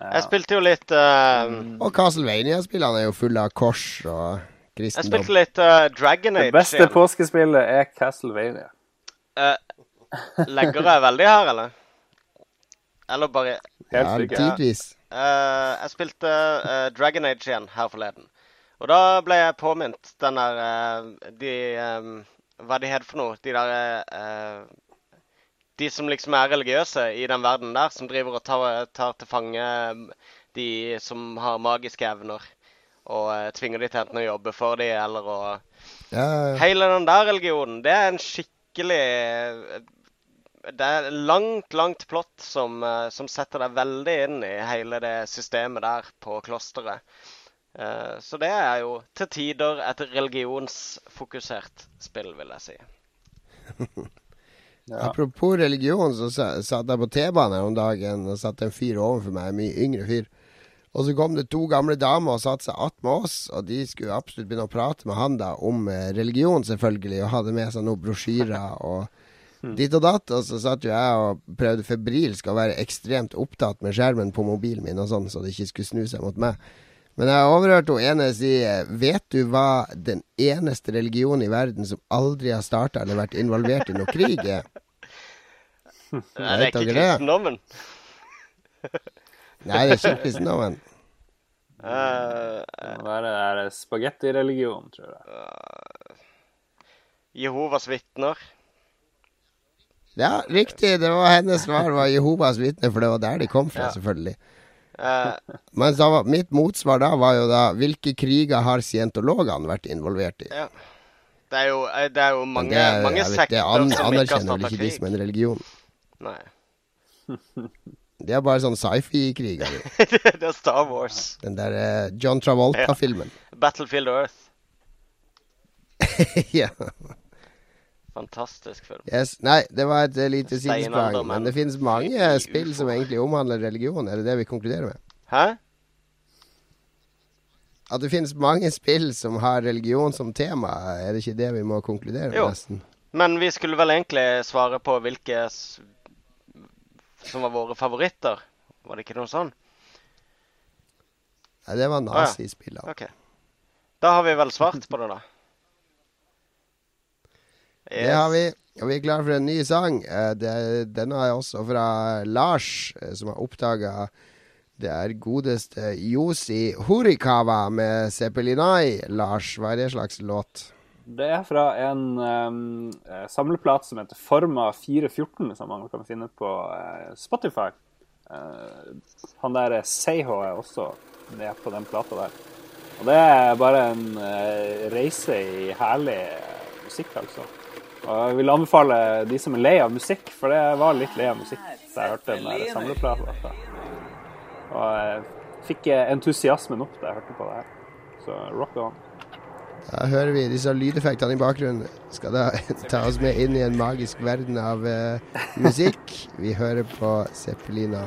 Ja. Jeg spilte jo litt uh, Og Castlevania-spillene er jo fulle av kors og kristendom. Jeg spilte litt uh, Dragon Det beste igjen. påskespillet er Castlevania. Uh, legger jeg veldig her, eller? Eller bare Helt Ja, tidvis. Eh, jeg spilte uh, Dragon Age igjen her forleden. Og da ble jeg påminnet den der uh, De um, Hva de het for noe? De der De som liksom er religiøse i den verden der, som driver og tar, tar til fange de som har magiske evner. Og tvinger de til enten å jobbe for de, eller å Ja, ja. Hele den der religionen, det er en skikkelig det er langt, langt plott som, eh, som setter deg veldig inn i hele det systemet der på klosteret. Eh, så det er jo til tider et religionsfokusert spill, vil jeg si. Ja. Apropos religion, så satt jeg på T-banen her om dagen og satt en fyr overfor meg, en mye yngre fyr. Og så kom det to gamle damer og satte seg attmed oss, og de skulle absolutt begynne å prate med han da om eh, religion, selvfølgelig, og hadde med seg noen brosjyrer og ditt og datt. Og så satt jo jeg og prøvde febrilsk å være ekstremt opptatt med skjermen på mobilen min og sånn, så det ikke skulle snu seg mot meg. Men jeg overhørte hun ene si Vet du hva den eneste religionen i verden som aldri har starta eller vært involvert i noe krig, er? Nei, det er ikke kristendommen. Nei, det er ikke kristendommen. Uh, Det må det der spagettireligion, tror jeg. Jehovas vitner. Ja, riktig. Det var hennes svar var Jehovas vitner, for det var der de kom fra, Ja. selvfølgelig. Uh, Men var, mitt motsvar da var jo da Hvilke kriger har scientologene vært involvert i? ja. Det er jo, eh, det er jo mange, det, er- mange sekter det an, som ikke har anerkjenner vel starta ikke de som en religion. Nei. Det er bare sånn sci-fi-kriger. det er Star Wars. Den der eh, John Travolta-filmen. Battlefield Earth. ja. Fantastisk film. yes. Nei, det var et eh, lite sidesprang. Men det finnes mange spill som egentlig omhandler religion. Er det det vi konkluderer med? Hæ? At det finnes mange spill som har religion som tema, er det ikke det vi må konkludere med, Jo. nesten? Men vi skulle vel egentlig svare på hvilke som var våre favoritter. Var det ikke noe sånn? Nei, det var ja. okay. Da har vi vel svart på det, da. Det har vi. Og vi er klare for en ny sang. Eh, Det, denne er også fra Lars, eh, som har oppdaga det er godeste Yosi Horikawa med Zeppelinai. Lars, hva er det slags låt? Det er fra en um, samleplat som heter Forma 414, som man kan finne på uh, Spotify. Uh, han der Seiho er også med på den plata der. Og det er bare en uh, reise i herlig musikk, altså. Og jeg vil anbefale de som er lei av musikk, for det var litt lei av musikk da jeg hørte den der samleplata. Og jeg fikk eh, entusiasmen opp da jeg hørte på det her. Så rock on. Da hører vi disse lydeffektene i bakgrunnen. Skal da ta oss med inn i en magisk verden av uh, musikk. Vi hører på Zeppelina.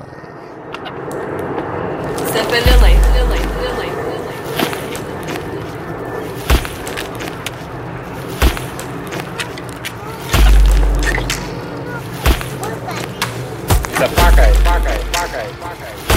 的八改。八改八改八 fuck it 改。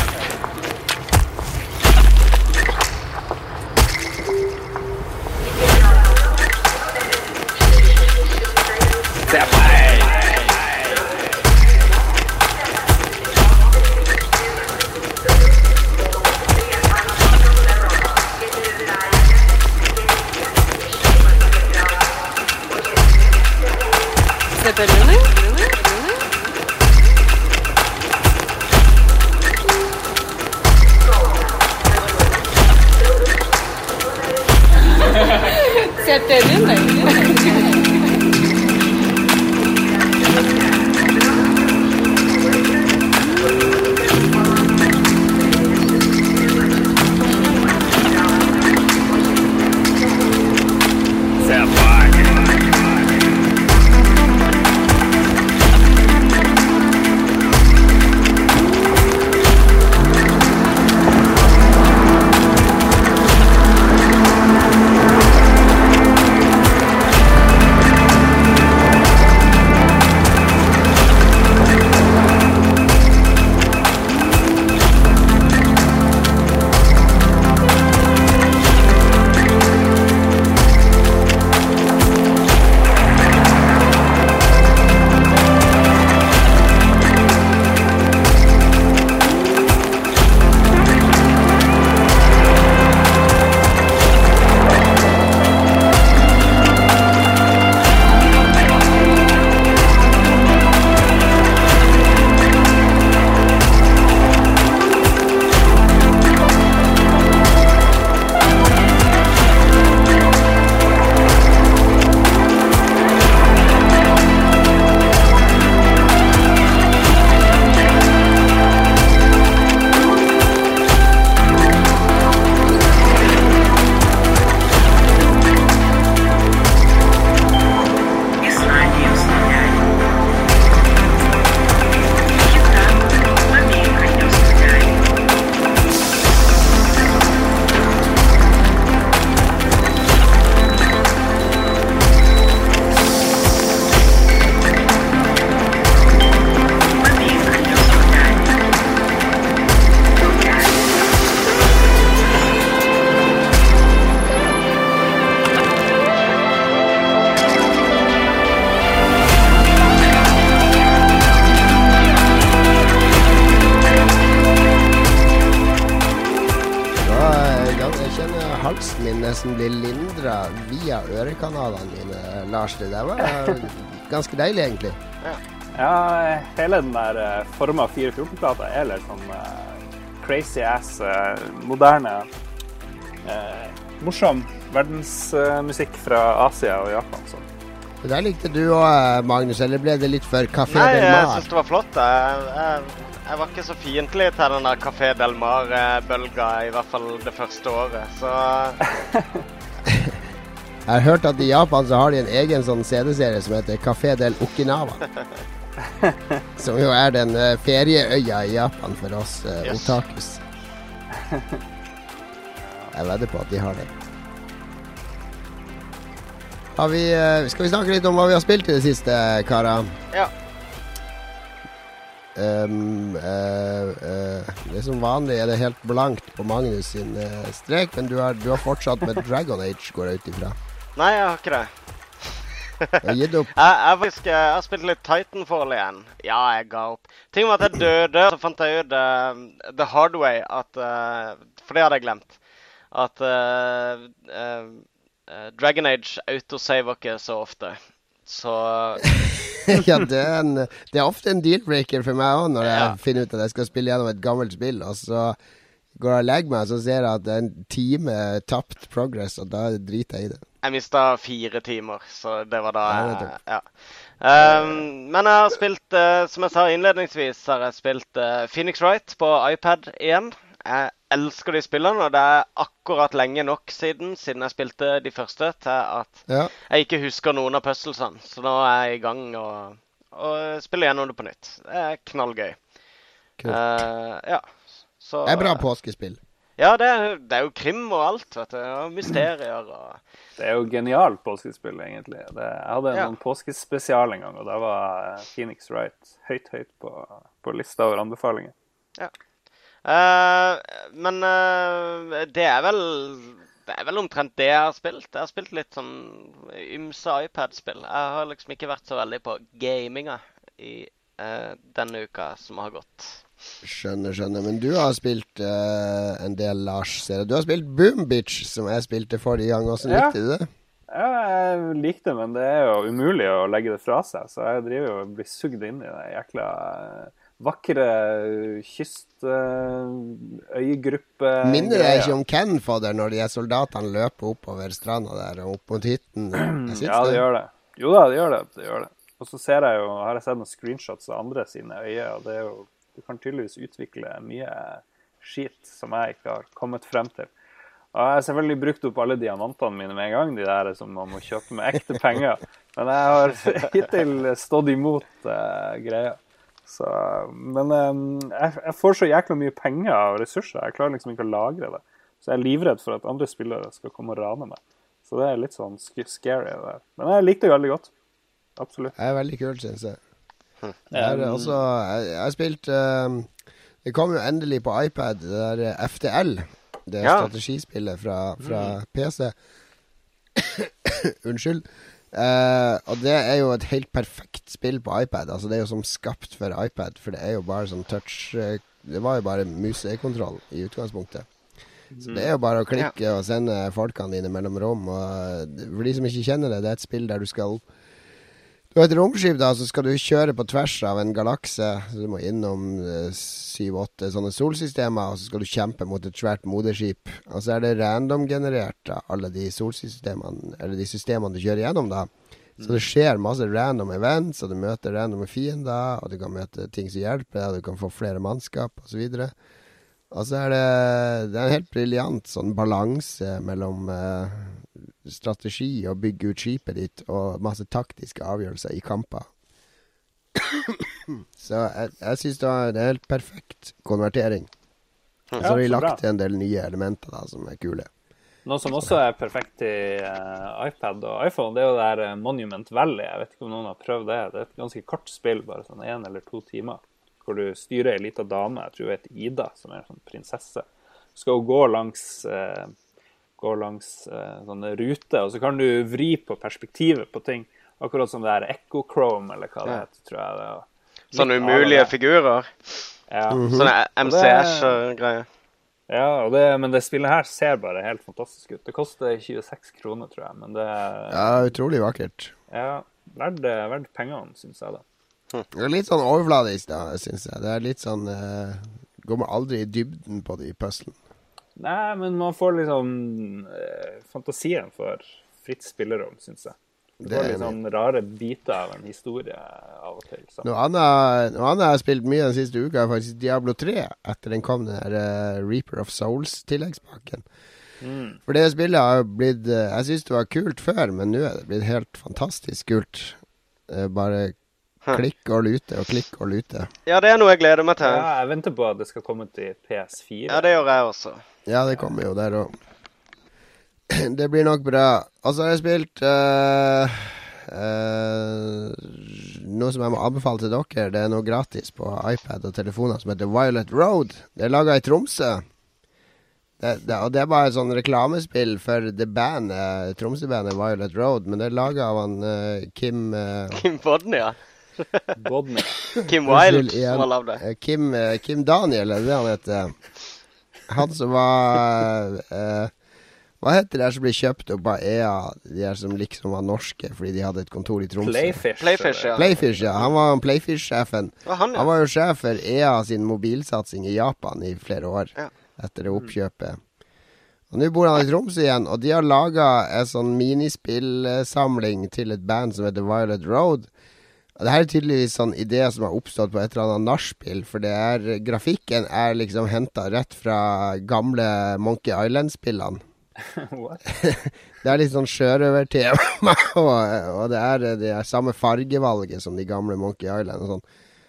Det der var ganske deilig, egentlig. Ja, hele den der uh, forma 414-plata er litt sånn uh, crazy ass, uh, moderne, uh, morsom verdensmusikk fra Asia og Japan. Så. Det der likte du òg, Magnus. Eller ble det litt for Café Nei, Del jeg Mar? syns det var flott. Jeg, jeg, jeg var ikke så fiendtlig til den der Café Del Mar-bølga, i hvert fall det første året. Så Jeg har hørt at i Japan så har de en egen sånn CD-serie som heter Café del Okinawa. Som jo er den eh, ferieøya i Japan for oss uh, Yes. otakus. Jeg vedder på at de har det. Har vi, uh, skal vi snakke litt om hva vi har spilt i det siste, karer? ja. Um, uh, uh, det som vanlig er det helt blankt på Magnus sin uh, strek, men du har, du har fortsatt med Dragon Age, går jeg ut ifra. Nei, jeg har ikke det. jeg har gitt opp. Jeg, jeg, faktisk, jeg har spilt litt Titanfall igjen. Ja, jeg ga opp. Ting var at jeg døde, så fant jeg ut uh, the hard way at uh, For det hadde jeg glemt. At uh, Dragon Age autosaver ikke så ofte. Så ja, det er, en, det er ofte en deal-breaker for meg òg, når jeg Ja. finner ut at jeg skal spille gjennom et gammelt spill, og så går jeg og legger meg, og så ser jeg at det er en time tapt progress, og da driter jeg i det. Jeg mista fire timer, så det var da Ja, jeg, ja. Um, men jeg har spilt, eh, som jeg sa innledningsvis, har jeg spilt eh, Phoenix Wright på iPad igjen. Jeg elsker de spillene, og det er akkurat lenge nok siden, siden jeg spilte de første, til at Ja. jeg ikke husker noen av puzzlesene. Så nå er jeg i gang og, og spiller gjennom det på nytt. Det er knallgøy. Kult. Uh, ja. Så, Det er bra påskespill. Ja, det er, det er jo krim og alt, vet du. Og mysterier og Det er jo genialt påskespill, egentlig. Det, jeg hadde en Ja. sånn påskespesial en gang, og da var eh, Phoenix Wright høyt, høyt på, på lista over anbefalinger. Eh, men uh, det er vel Det er vel omtrent det jeg har spilt. Jeg har spilt litt sånn ymse iPad-spill. Jeg har liksom ikke vært så veldig på gaminga i uh, denne uka som har gått. Skjønner, skjønner. Men du har spilt uh, en del, Lars. Ser jeg. Du har spilt Boom Bitch, som jeg spilte forrige gang. Åssen Ja. likte du det? Ja, jeg likte det, men det er jo umulig å legge det fra seg. Så jeg driver jo og blir sugd inn i det jækla eh, vakre kystøygruppe Minner det ikke om Ken Fodder når de er soldatene løper oppover stranda der og opp mot hytten? Ja, det gjør det. Jo da, det gjør det. det, gjør det. Og så ser jeg jo, har jeg sett noen screenshots av andre sine øyer, og det er jo Du kan tydeligvis utvikle mye skit som jeg ikke har kommet frem til. Og jeg har selvfølgelig brukt opp alle diamantene mine med en gang, de der som man må kjøpe med ekte penger. Men jeg har hittil stått imot uh, greia. Så, men um, jeg, jeg får så jækla mye penger og ressurser. Jeg klarer liksom ikke å lagre det. Så jeg er livredd for at andre spillere skal komme og rane meg. Så det er litt sånn scary. det. Men jeg likte det veldig godt. Absolutt. Det er veldig kult, syns jeg. Jeg har, også, jeg, jeg har spilt um, Det kom jo endelig på iPad, det der eh, FTL. Det Ja. strategispillet fra, fra PC. Unnskyld. Uh, og det er jo et helt perfekt spill på iPad. Altså Det er jo som skapt for iPad, for det er jo bare sånn touch uh, Det var jo bare musekontroll i utgangspunktet. Så det er jo bare å klikke og sende folkene dine mellom rom. Og for de som ikke kjenner det, det er et spill der du skal Du har et romskip, da, så skal du kjøre på tvers av en galakse. Så du må innom syv-åtte sånne solsystemer, og så skal du kjempe mot et svært moderskip. Og så er det random-generert, alle de solsystemene, eller de systemene du kjører gjennom, da. Så det skjer masse random events, og du møter random fiender, og du kan møte ting som hjelper deg, og du kan få flere mannskap, osv. Og så er det, det er en helt briljant sånn balanse mellom eh, strategi og bygge ut skipet ditt og masse taktiske avgjørelser i kamper. så jeg, jeg syns det var en helt perfekt konvertering. Og så har de lagt til en del nye elementer da, som er kule. Noe som også er perfekt til uh, iPad og iPhone, det er jo det her eh, Monument Valley. Jeg vet ikke om noen har prøvd det. Det er et ganske kort spill, bare sånn én eller to timer. Hvor du styrer ei lita dame, jeg tror hun heter Ida, som er en sånn prinsesse. Så skal hun gå langs, eh, gå langs eh, sånne ruter, og så kan du vri på perspektivet på ting. Akkurat som det her Echo-Chrome, eller hva det heter, tror jeg det er. Sånne umulige det. figurer. Ja. Mhm. Sånne Og det- MCS-greier. Ja, og det, men det spillet her ser bare helt fantastisk ut. Det koster 26 kroner, tror jeg, men det Ja, utrolig vakkert. ja, verdt, verdt pengene, syns jeg. da. Det er litt sånn overfladisk, da, syns jeg. Det er litt sånn uh, Går man aldri i dybden på de puslene. Nei, men man får liksom uh, fantasien for fritt spillerom, syns jeg. Du Det får litt sånn rare biter av en historie av og til. Så. Noe annet, noe annet jeg har spilt mye den siste uka, er faktisk Diablo 3. Etter den kom, den der uh, Reaper of Souls-tilleggspakken. Mm. For det spillet har blitt eh, Jeg syns det var kult før, men nå er det blitt helt fantastisk kult. Eh, bare. Klikk og lute og klikk og lute. Ja, det er noe jeg gleder meg til. Ja, jeg venter på at det skal komme til PS4. Ja, det gjør jeg også. Ja, det kommer jo der òg. Det blir nok bra. Og så har jeg spilt uh, uh, noe som jeg må anbefale til dere. Det er noe gratis på iPad og telefoner som heter Violet Road. Det er laga i Tromsø. Det, det, og det er bare et sånn reklamespill for det bandet, Tromsø-bandet Violet Road. Men det er laga av han uh, Kim Kim Bodden, ja. Godney. Kim Wilde som har lagd det. Eh, Kim, eh, Kim Daniel, er det det han heter? Han som var eh, Hva heter det her som ble kjøpt opp av EA, de her som liksom var norske fordi de hadde et kontor i Tromsø? Playfish. Playfish, ja. Playfish, ja. Han var Playfish-sjefen. Han, ja. han, Han var jo sjef for EA sin mobilsatsing i Japan i flere år Ja. etter det oppkjøpet. Og Nå bor han i Tromsø igjen, og de har laga en sånn minispillsamling til et band som heter Violet Road. Og det her er tydeligvis sånn idé som har oppstått på et eller annet nachspiel, for det er grafikken er liksom henta rett fra gamle Monkey Island-spillene. Det er litt sånn sjørøvertema, og, og det er det er samme fargevalget som de gamle Monkey Island og sånn.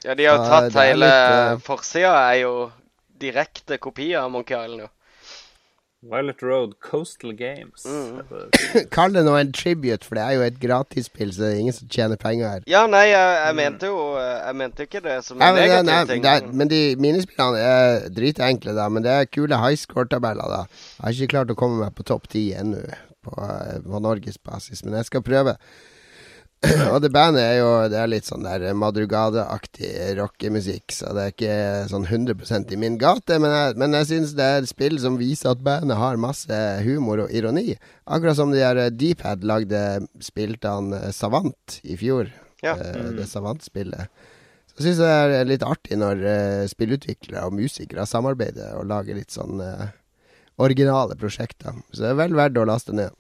Ja, de har jo tatt hele eh, Forsida er jo direkte kopier av Monkey Island, jo. Violet Road Coastal Games. Mm. Kall det nå en tribute, for det er jo et gratisspill, så det er ingen som tjener penger her. Ja, nei, jeg, jeg mente jo Jeg mente ikke det som en negativ ting. det er, men de minispillene er dritenkle, da. Men det er kule high score-tabeller, da. Jeg har ikke klart å komme meg på topp ti ennå på, eh, på norgesbasis, men jeg skal prøve. Og det bandet er jo Det er litt sånn der Madrugada-aktig rockemusikk, så det er ikke sånn 100% i min gate. Men jeg, men jeg syns det er et spill som viser at bandet har masse humor og ironi. Akkurat som de der Deephead lagde spilte han eh, Savant i fjor. Ja. eh, Det Savant-spillet. Så syns jeg det er litt artig når eh, spillutviklere og musikere samarbeider og lager litt sånn originale prosjekter. Så det er vel verdt å laste ned.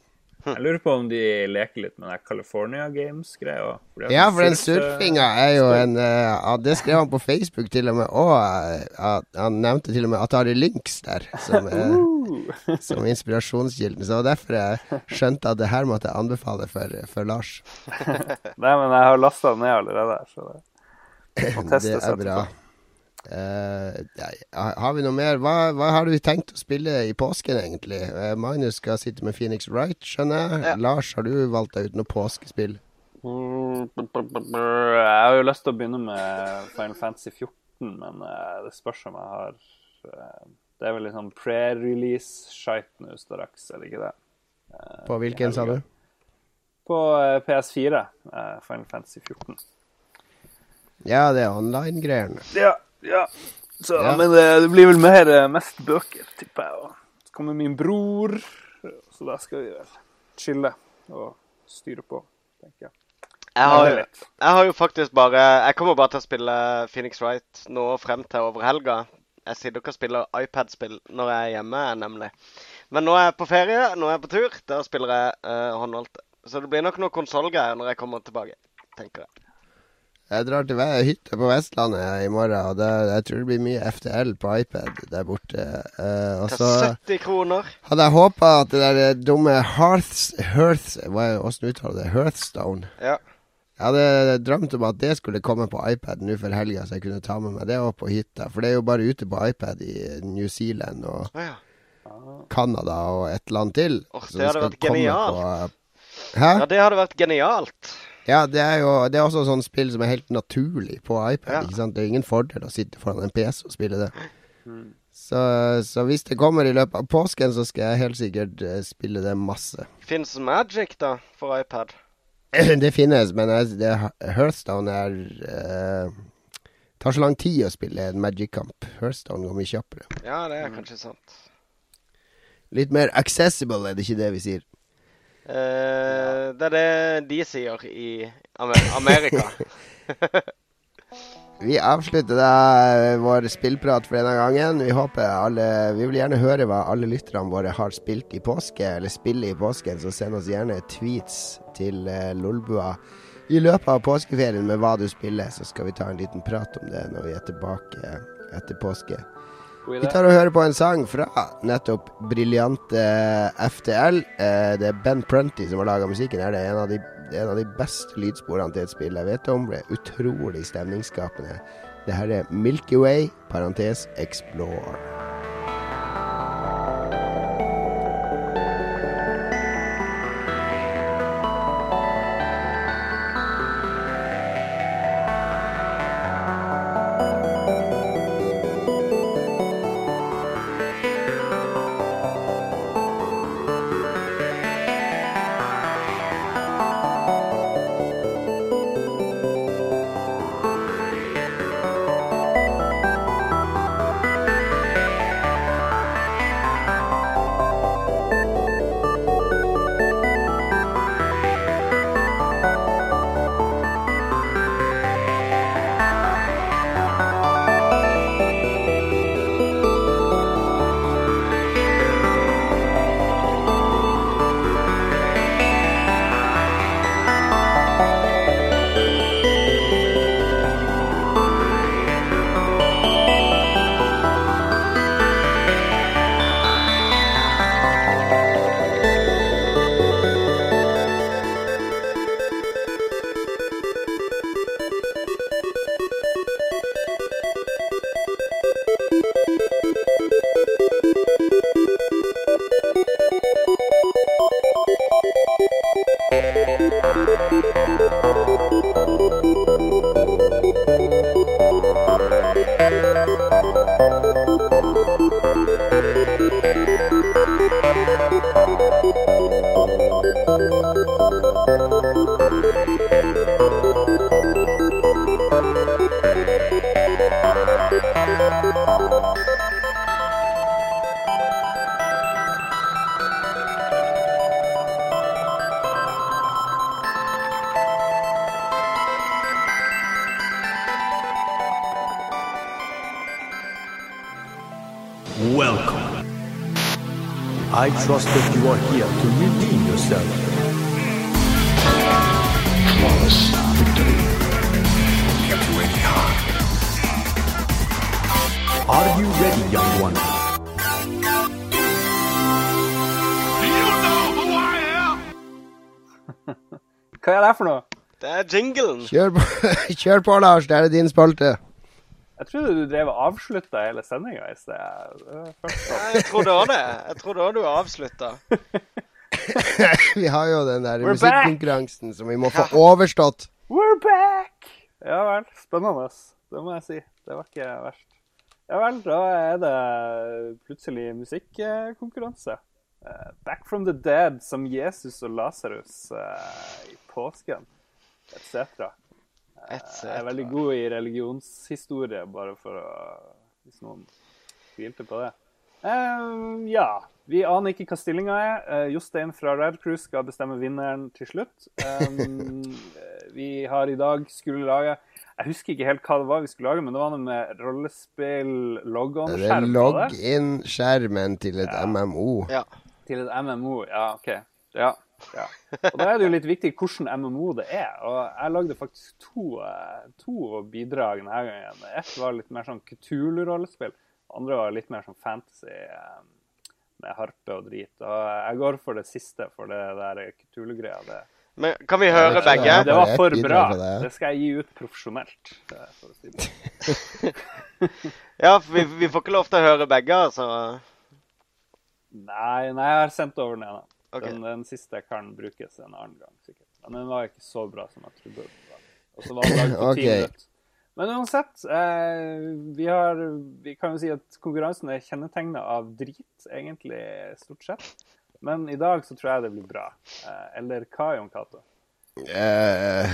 Jeg lurer på om de leker litt med den California Games-greia. Ja, for den surfinga er jo en uh, Det skrev han på Facebook til og med. Og uh, han nevnte til og med Atari Lynx der som, uh, som inspirasjonskilden. Så derfor jeg skjønte at det her måtte jeg anbefale for, for Lars. Nei, men jeg har lasta den ned allerede. Så det må Det er bra. etterpå. Ja, har vi noe mer? Hva, hva har du tenkt å spille i påsken, egentlig? Uh, Magnus skal sitte med Phoenix Wright, skjønner jeg. Ja. Lars, har du valgt deg ut noe påskespill? Jeg har jo lyst til å begynne med Final Fantasy 14, men uh, det spørs om jeg har Det er vel litt sånn pre-release-shite nå straks, er det ikke det? På hvilken, sa du? På eh, PS4, eh, Final Fantasy 14. Ja, det er online-greiene. Ja, ja. Så, Ja. Men det, det blir vel mer eh, mest bøker, tipper jeg. Og så kommer min bror, så da skal vi vel chille og styre på, tenker jeg. Jeg har, jeg har jo faktisk bare Jeg kommer bare til å spille Phoenix Wright nå frem til over helga. Jeg sitter ikke og spiller iPad-spill når jeg er hjemme, nemlig. Men nå er jeg på ferie, nå er jeg på tur. Da spiller jeg uh, håndholdt. Så det blir nok noe konsollgreier når jeg kommer tilbake, tenker jeg. Jeg drar til hytte på Vestlandet i morgen, og det, jeg tror det blir mye FTL på iPad der borte. Uh, og så 70 kroner. hadde jeg håpa at det der dumme Hearths... Hearths Hvordan uttaler du det? Hearthstone. Ja. Jeg hadde drømt om at det skulle komme på iPad nå for helga, så jeg kunne ta med meg det opp på hytta. For det er jo bare ute på iPad i New Zealand og Å ja. Og et eller annet til. Åh, det hadde vært genialt. på- Hæ? ja, det hadde vært genialt. Ja, det er jo det er også sånn spill som er helt naturlig på iPad. Ja. ikke sant? Det er ingen fordel å sitte foran en PC og spille det. Så, så hvis det kommer i løpet av påsken, så skal jeg helt sikkert eh, spille det masse. Fins Magic, da, for iPad? det finnes, men det, Hearthstone er eh, tar så lang tid å spille en Magic-kamp. Hearthstone går mye kjappere. Ja, det er kanskje sant. Litt mer accessible, er det ikke det vi sier? Eh, det er det de sier i Amerika. Vi avslutter da eh, vår spillprat for denne gangen. Vi håper alle Vi vil gjerne høre hva alle lytterne våre har spilt i påske, eller spiller i påsken, så send oss gjerne tweets til uh, Lolbua i løpet av påskeferien med hva du spiller, så skal vi ta en liten prat om det når vi er tilbake etter påske. Vi tar og hører på en sang fra nettopp briljante FTL. Eh, Det er Ben Prunty som har laga musikken. her. Det er en av, de, en av de beste lydsporene til et spill jeg vet om. Det er utrolig stemningsskapende. Det her er Milky Way, parentes Explore. Kjør på, Kjør på Lars. Det er din spalte. Jeg trodde du drev og avslutta hele sendinga i sted. Jeg trodde òg det. Jeg trodde òg du avslutta. Vi har jo den der musikkonkurransen som vi må få overstått. We're back! Ja vel. Spennende. Det må jeg si. Det var ikke verst. Ja vel, da er det plutselig musikkonkurranse. Eh, Back from the dead som Jesus og Lasarus eh, i påsken, etc. Et Jeg er veldig god i religionshistorie, bare for å Hvis noen tvilte på det. Eh, ja. Vi aner ikke hva stillinga er. Uh, Jostein fra Red Crew skal bestemme vinneren til slutt. Um, vi har i dag skulle lage Jeg husker ikke helt hva det var vi skulle lage, men det var noe med rollespill Det er log-on-skjerm logg-inn-skjermen til et Ja. MMO. Ja. Til et MMO, ja, OK. Ja. Ja. Og da er det jo litt viktig hvordan MMO det er. Og jeg lagde faktisk to, eh, to bidrag denne gangen. Ett var litt mer sånn Kutulu-rollespill. Andre var litt mer sånn fantasy eh, med harpe og drit. Og jeg går for det siste, for det der Kutulu-greia. Det, Men kan vi høre begge? det var for bra. Det skal jeg gi ut profesjonelt. eh, For å si det. Ja, for vi, vi får ikke lov til å høre begge, altså. Nei, nei, jeg har sendt over den ene. Ok. Den, den siste kan brukes en annen gang, sikkert. Men den var ikke så bra som jeg trodde. Og så var den laget på ti Ok. minutter. Men uansett, eh, vi, har, vi kan jo si at konkurransen er kjennetegna av drit, egentlig, stort sett. Men i dag så tror jeg det blir bra. Eh, eller hva, Jon Cato? Uh,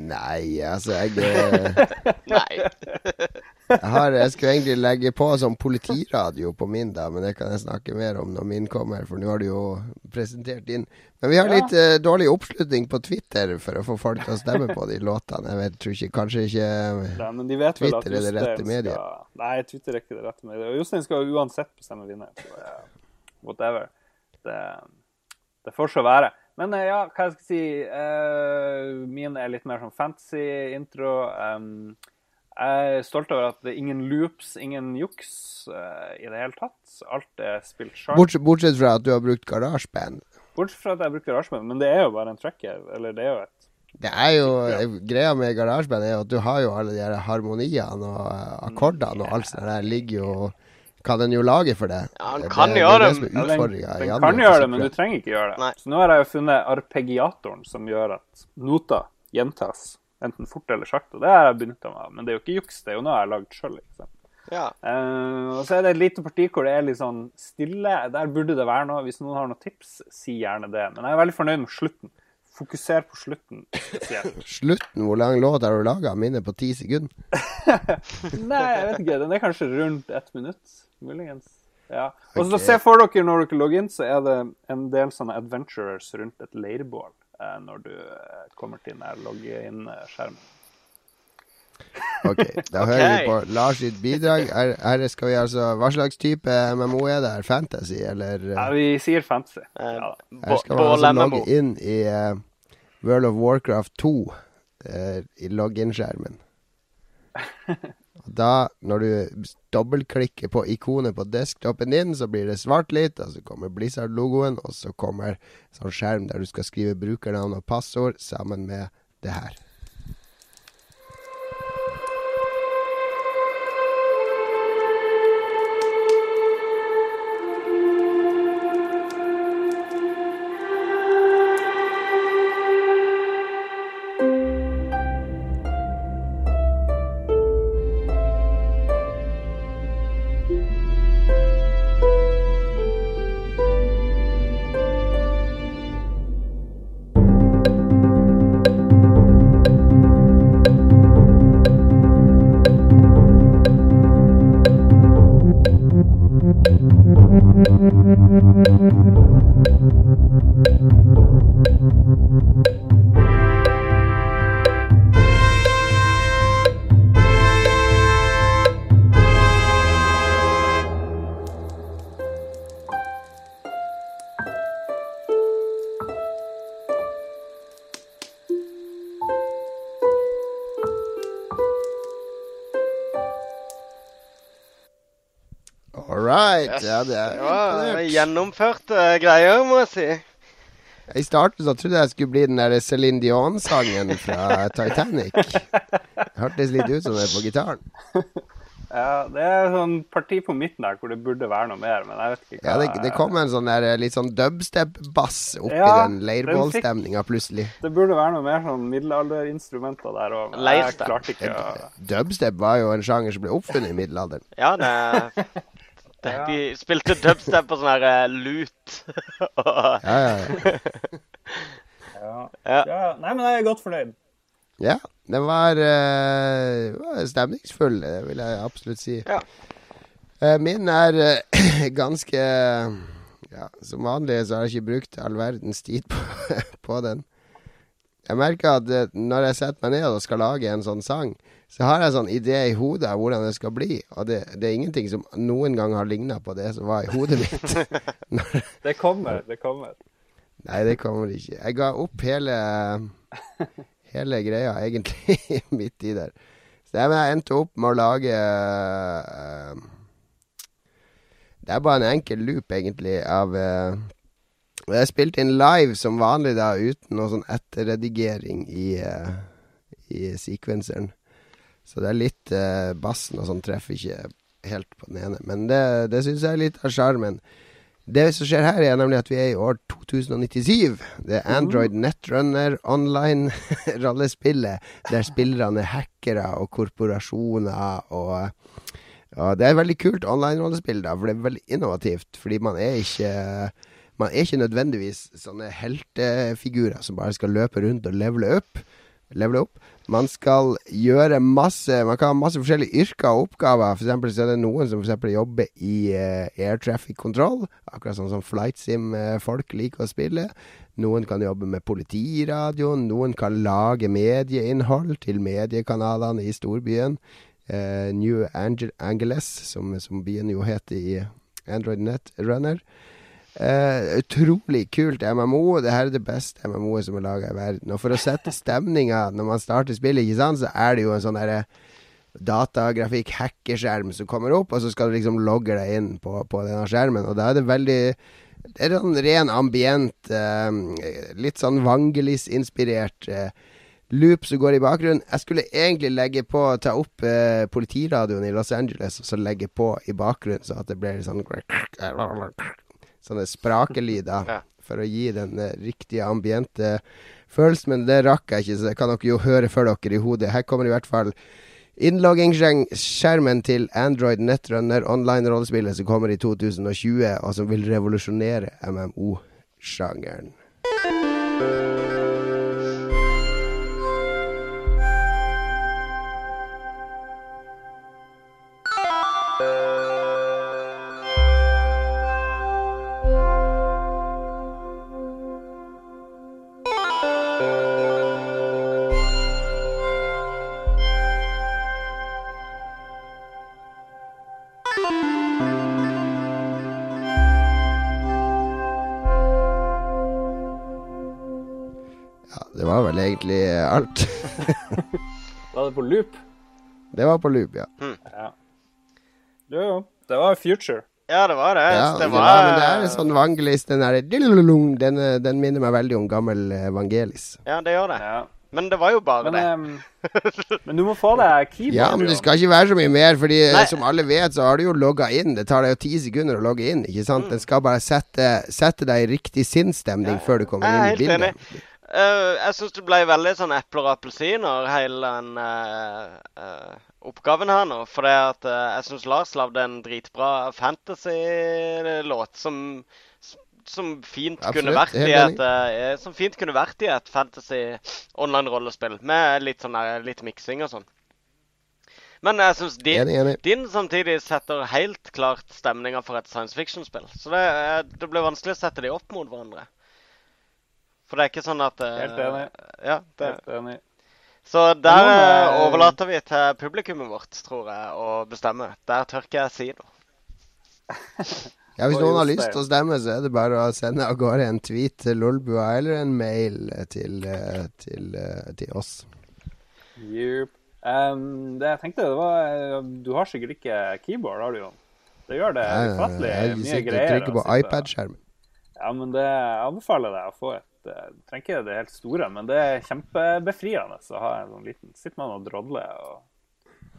Nei, altså, jeg eh, Nei. Jeg, har, jeg skulle egentlig legge på sånn politiradio på min, da, men det kan jeg snakke mer om når min kommer, for nå har du jo presentert din. Men vi har Ja. litt eh, dårlig oppslutning på Twitter for å få folk til å stemme på de låtene. Jeg vet, tror ikke, kanskje ikke Nei, men de vet vel at Twitter er det rette mediet. Skal... Nei, Twitter er ikke det rette mediet. Og Jostein skal uansett bestemme vinner. Eh, whatever. Det, det får så være. Men uh, ja, hva jeg skal si eh, Min er litt mer sånn fantasy intro. Um, jeg er stolt over at det er ingen loops, ingen juks uh, i det hele tatt. Alt er spilt sharp. Bortsett, bortsett fra at du har brukt garasjeband. Bortsett fra at jeg bruker garasjeband, men det er jo bare en tracker. Eller det er jo et Det er jo Greia med garasjeband er jo at du har jo alle de her harmoniene og eh, akkordene og alt sånt der ligger jo Kan den jo lage for det. Ja, han kan det, gjøre det. det, som er den, den kan gjøre det, men du trenger ikke gjøre det. Nei. Så nå har jeg jo funnet arpeggiatoren som gjør at noter gjentas enten fort eller sakte. og Det har jeg benytta meg av, men det er jo ikke juks. Det er jo noe jeg har lagd sjøl. Ja. og så er det et lite parti hvor det er litt sånn stille. Der burde det være noe. Hvis noen har noen tips, si gjerne det. Men jeg er veldig fornøyd med slutten. Fokuser på slutten spesielt. Slutten, hvor lang låt har du laga? Minne på ti sekunder? Nei, jeg vet ikke. Den er kanskje rundt ett minutt, muligens. Ja. Og så okay. Se for dere når dere logger inn, så er det en del sånne adventurers rundt et leirbål når du eh, kommer til den logge-inn-skjermen. Ok, da okay. hører vi på Lars sitt bidrag. Her, her skal vi altså Hva slags type MMO er det her? Fantasy, eller eh, Ja, vi sier fantasy. Eh, Ja. Her skal man altså logge inn i uh, World of Warcraft 2 uh, i login-skjermen. Da, når du dobbeltklikker på ikonet på desktopen din, så blir det svart litt, og så kommer Blizzard-logoen, og så kommer sånn skjerm der du skal skrive brukernavn og passord sammen med det her. Ja, det er imponert. gjennomførte greier, må jeg si. I starten så trodde jeg jeg skulle bli den der Céline Dion-sangen fra Titanic. Det hørtes litt ut som det på gitaren. Ja, det er sånn parti på midten der hvor det burde være noe mer, men jeg vet ikke Ja, det, det kom en sånn der litt sånn dubstep-bass oppi Ja, den leirbålstemninga plutselig. Det burde være noe mer sånn middelalderinstrumenter der òg. Jeg klarte ikke å Dubstep var jo en sjanger som ble oppfunnet i middelalderen. Ja, det, det De spilte dubstep på sånn her eh, lut. Og- Ja, ja, ja. ja. ja. ja. Nei, men jeg er godt fornøyd. ja den var, uh, var stemningsfull, det vil jeg absolutt si. Ja. Uh, min er uh, ganske Ja, som vanlig så har jeg ikke brukt all verdens tid på, på den. Jeg merker at eh, når jeg setter meg ned og skal lage en sånn sang, så har jeg en sånn idé i hodet av hvordan det skal bli. Og det, det er ingenting som noen gang har ligna på det som var i hodet mitt. Det kommer. Det kommer. Nei, det kommer ikke. Jeg ga opp hele Hele greia egentlig midt i der. Så jeg endte opp med å lage uh, Det er bare en enkel loop, egentlig, av uh, Jeg spilte inn live som vanlig, da, uten noe sånn etterredigering i, uh, i sekvenseren. Så det er litt eh, Bassen og sånn treffer ikke helt på den ene. Men det, det syns jeg er litt av sjarmen. Det som skjer her, er nemlig at vi er i år 2097. Det er Android Netrunner online-rollespillet, der spillerne er hackere og korporasjoner og og det er et veldig kult online-rollespill, da, for det er veldig innovativt. Fordi man er ikke Man er ikke nødvendigvis sånne heltefigurer som bare skal løpe rundt og levele opp. levele opp. Man skal gjøre masse Man kan ha masse forskjellige yrker og oppgaver. For eksempel så er det noen som for eksempel jobber i uh, air traffic control. Akkurat sånn som flight sim-folk liker å spille. Noen kan jobbe med politiradioen. Noen kan lage medieinnhold til mediekanalene i storbyen. Uh, New Angel Angeles, som, som byen jo heter i Android Netrunner. Eh, utrolig kult MMO. Det her er det beste MMO-et som er laga i verden. Og for å sette stemninga når man starter spillet, ikke sant, så er det jo en sånn derre datagrafikk-hackerskjerm som kommer opp, og så skal du liksom logge deg inn på, på denne skjermen. Og da er det veldig Det er sånn ren ambient, eh, litt sånn Vangelis-inspirert. Eh, loop som går i bakgrunnen. Jeg skulle egentlig legge på ta opp eh, politiradioen i Los Angeles, og så legge på i bakgrunnen, så at det blir sånn Sånne sprakelyder. Ja. For å gi den eh, riktige ambiente følelsen. Men det rakk jeg ikke, så det kan dere jo høre for dere i hodet. Her kommer i hvert fall innloggingsskjermen til Android Netrunner online-rollespillet som kommer i 2020, og som vil revolusjonere MMO-sjangeren. Alt. Var det på loop? Det var på loop, ja. Ja. Jo, jo. Det var future. Ja, det var det. ja det det var, var, men det er en sånn vangelis, den er, den, eh, den minner meg veldig om gammel evangelis. Ja, det gjør det. Ja. Men det var jo bare Men, det. Um, men du må få deg keyboard. Ja, men det skal ikke være så mye mer, Fordi eh, Nei. som alle vet, så har du jo logga inn. Det tar deg jo ti sekunder å logge inn, ikke sant? Den skal bare sette, sette deg i riktig sinnsstemning før du kommer er inn i bildet. enig. Eh, jeg syns det ble veldig sånn epler og appelsiner, hele den uh, uh, oppgaven her nå. For at jeg syns Lars lagde en dritbra fantasy-låt som som fint kunne vært i et Som fint kunne vært i et fantasy online-rollespill med litt sånn litt miksing og sånn. Men jeg syns din, din samtidig setter helt klart stemninga for et science fiction-spill. Så det, det blir vanskelig å sette de opp mot hverandre. For det er ikke sånn at uh, Helt enig. Ja, det. Helt enig. Så der noen, eh, eh, overlater vi til publikummet vårt, tror jeg, å bestemme. Der tør ikke jeg si noe. Ja, Hvis noen har lyst til å stemme, så er det bare å sende av gårde en tweet til Lolbua eller en mail til, eh, til, eh, til oss. Yep. Um, det jeg tenkte, det var eh, Du har sikkert ikke keyboard, har du, Jon? Det gjør det Jeg, ufattelig jeg mye sitter og trykker på iPad-skjermen. Ja, men det jeg anbefaler deg å få et eh, Du trenger ikke det helt store, men det er kjempebefriende å ha en sånn liten Sitter man og drodler og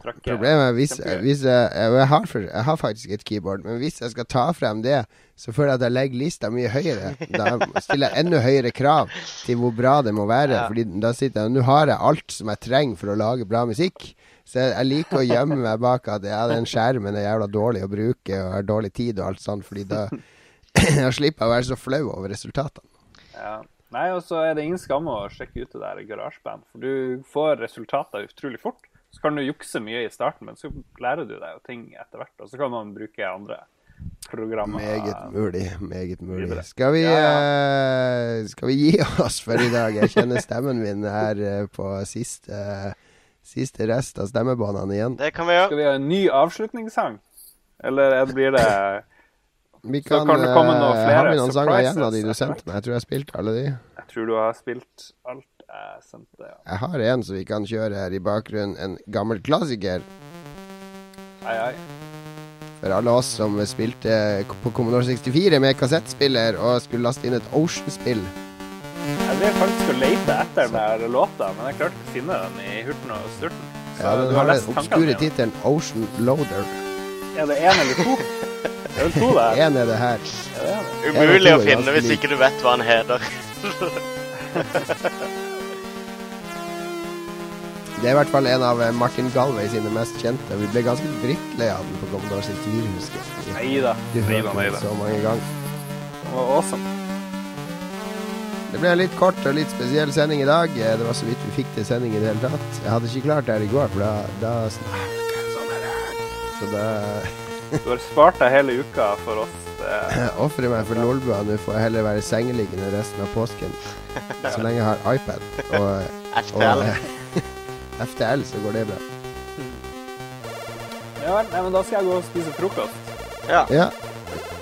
trykker. Problemet er hvis, hvis jeg, jeg, har for, jeg har faktisk et keyboard, men hvis jeg skal ta frem det, så føler jeg at jeg legger lista mye høyere. Da stiller jeg enda høyere krav til hvor bra det må være. Ja. Fordi da sitter jeg Nå har jeg alt som jeg trenger for å lage bra musikk. Så jeg, jeg liker å gjemme meg bak at ja, den skjermen er jævla dårlig å bruke og har dårlig tid og alt sånt, fordi da da slipper jeg å være så flau over resultatene. Ja. Nei, og så er det ingen skam å sjekke ut det der GarageBand, for du får resultater utrolig fort. Så kan du jukse mye i starten, men så lærer du deg jo ting etter hvert, og så kan man bruke andre programmer. Meget mulig. Meget mulig. Skal vi, Ja, uh, skal vi gi oss for i dag? Jeg kjenner stemmen min her eh, på siste, siste rest av stemmebåndene igjen. Det kan vi gjøre. Skal vi ha en ny avslutningssang? Eller er blir det Vi Så kan, kan flere har vi noen sanger igjen av de du sendte meg? Jeg tror jeg har spilt alle de. Jeg tror du har spilt alt jeg sendte, ja. Jeg har en som vi kan kjøre her i bakgrunnen. En gammel klassiker. Ai, ai. For alle oss som spilte på Commodore 64 med kassettspiller og skulle laste inn et Ocean-spill. Jeg drev faktisk og lette etter den låta, men jeg klarte ikke å finne den i hurten og sturten. Så Ja, du den har har den obskure tittelen Ocean Loader. Er det én eller to? Det er vel to der. En er det her. Ja, det er det. Umulig å finne hvis ikke du vet hva han heter. Det er i hvert fall en av eh, Martin Galway sine mest kjente. Vi ble ganske drittlei av den på Commodore 64, husker jeg. Neida. Vi Nei hørte den så mange ganger. Det var awesome. Det ble en litt kort og litt spesiell sending i dag. Eh, Det var så vidt vi fikk til sending i det hele tatt. Jeg hadde ikke klart det her i går, for da, da sånn er det. Så da Du har spart deg hele uka for oss. Jeg ofrer meg for Lolbua. Nå får jeg heller være sengeliggende resten av påsken. Så lenge jeg har iPad og, og FTL. eh, FTL, så går det bra. ja vel, nei, men da skal jeg gå og spise frokost. Ja, Ja,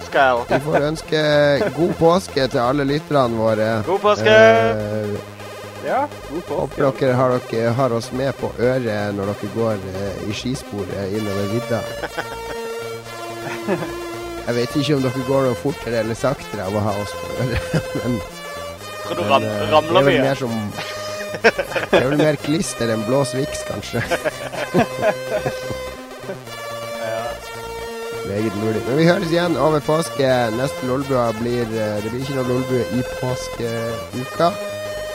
skal jeg vi får ønske god påske til alle lytterne våre. God påske! Eh, Ja, god påske. Håper dere har, dere har oss med på øret når dere går eh, i skisporet innover vidda. Jeg vet ikke om dere går noe fortere eller saktere av å ha oss på øret, men, Tror du men ram, eh, det er vel mer som Det er vel mer klister enn blå viks, kanskje. Meget mulig. Men vi høres igjen over påske. Neste Lolbua blir eh, Det blir ikke noe Lolbue i påskeuka.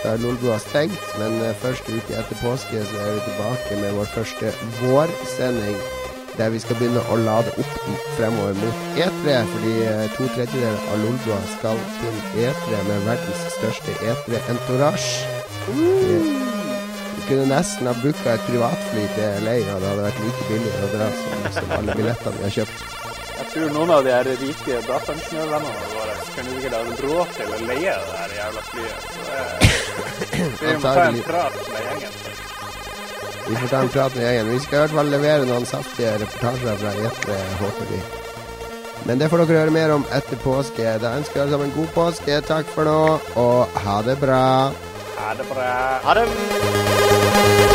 Da er Lolbua stengt, men eh, første uke etter påske så er vi tilbake med vår første vårsending. Der vi skal begynne å lade opp fremover mot E3, fordi eh, to tredjedeler av Lolbua skal til E3 med verdens største E3-entourage. Vi vi kunne nesten ha booka et privatfly til LA, og det hadde vært like billig å dra som, som alle billettene vi har kjøpt. Jeg tror noen av de her rike dataingeniørvennene våre kan ikke ha råd til å leie det her jævla flyet. Så det, vi må ta en prat med gjengen. Vi får ta en prat med gjengen. Vi skal i hvert fall levere noen saftige reportasjer fra E3, håper vi. Men det får dere høre mer om etter påske. Da ønsker jeg alle sammen god påske. Takk for nå, og ha det bra. Ha det bra. Ha det!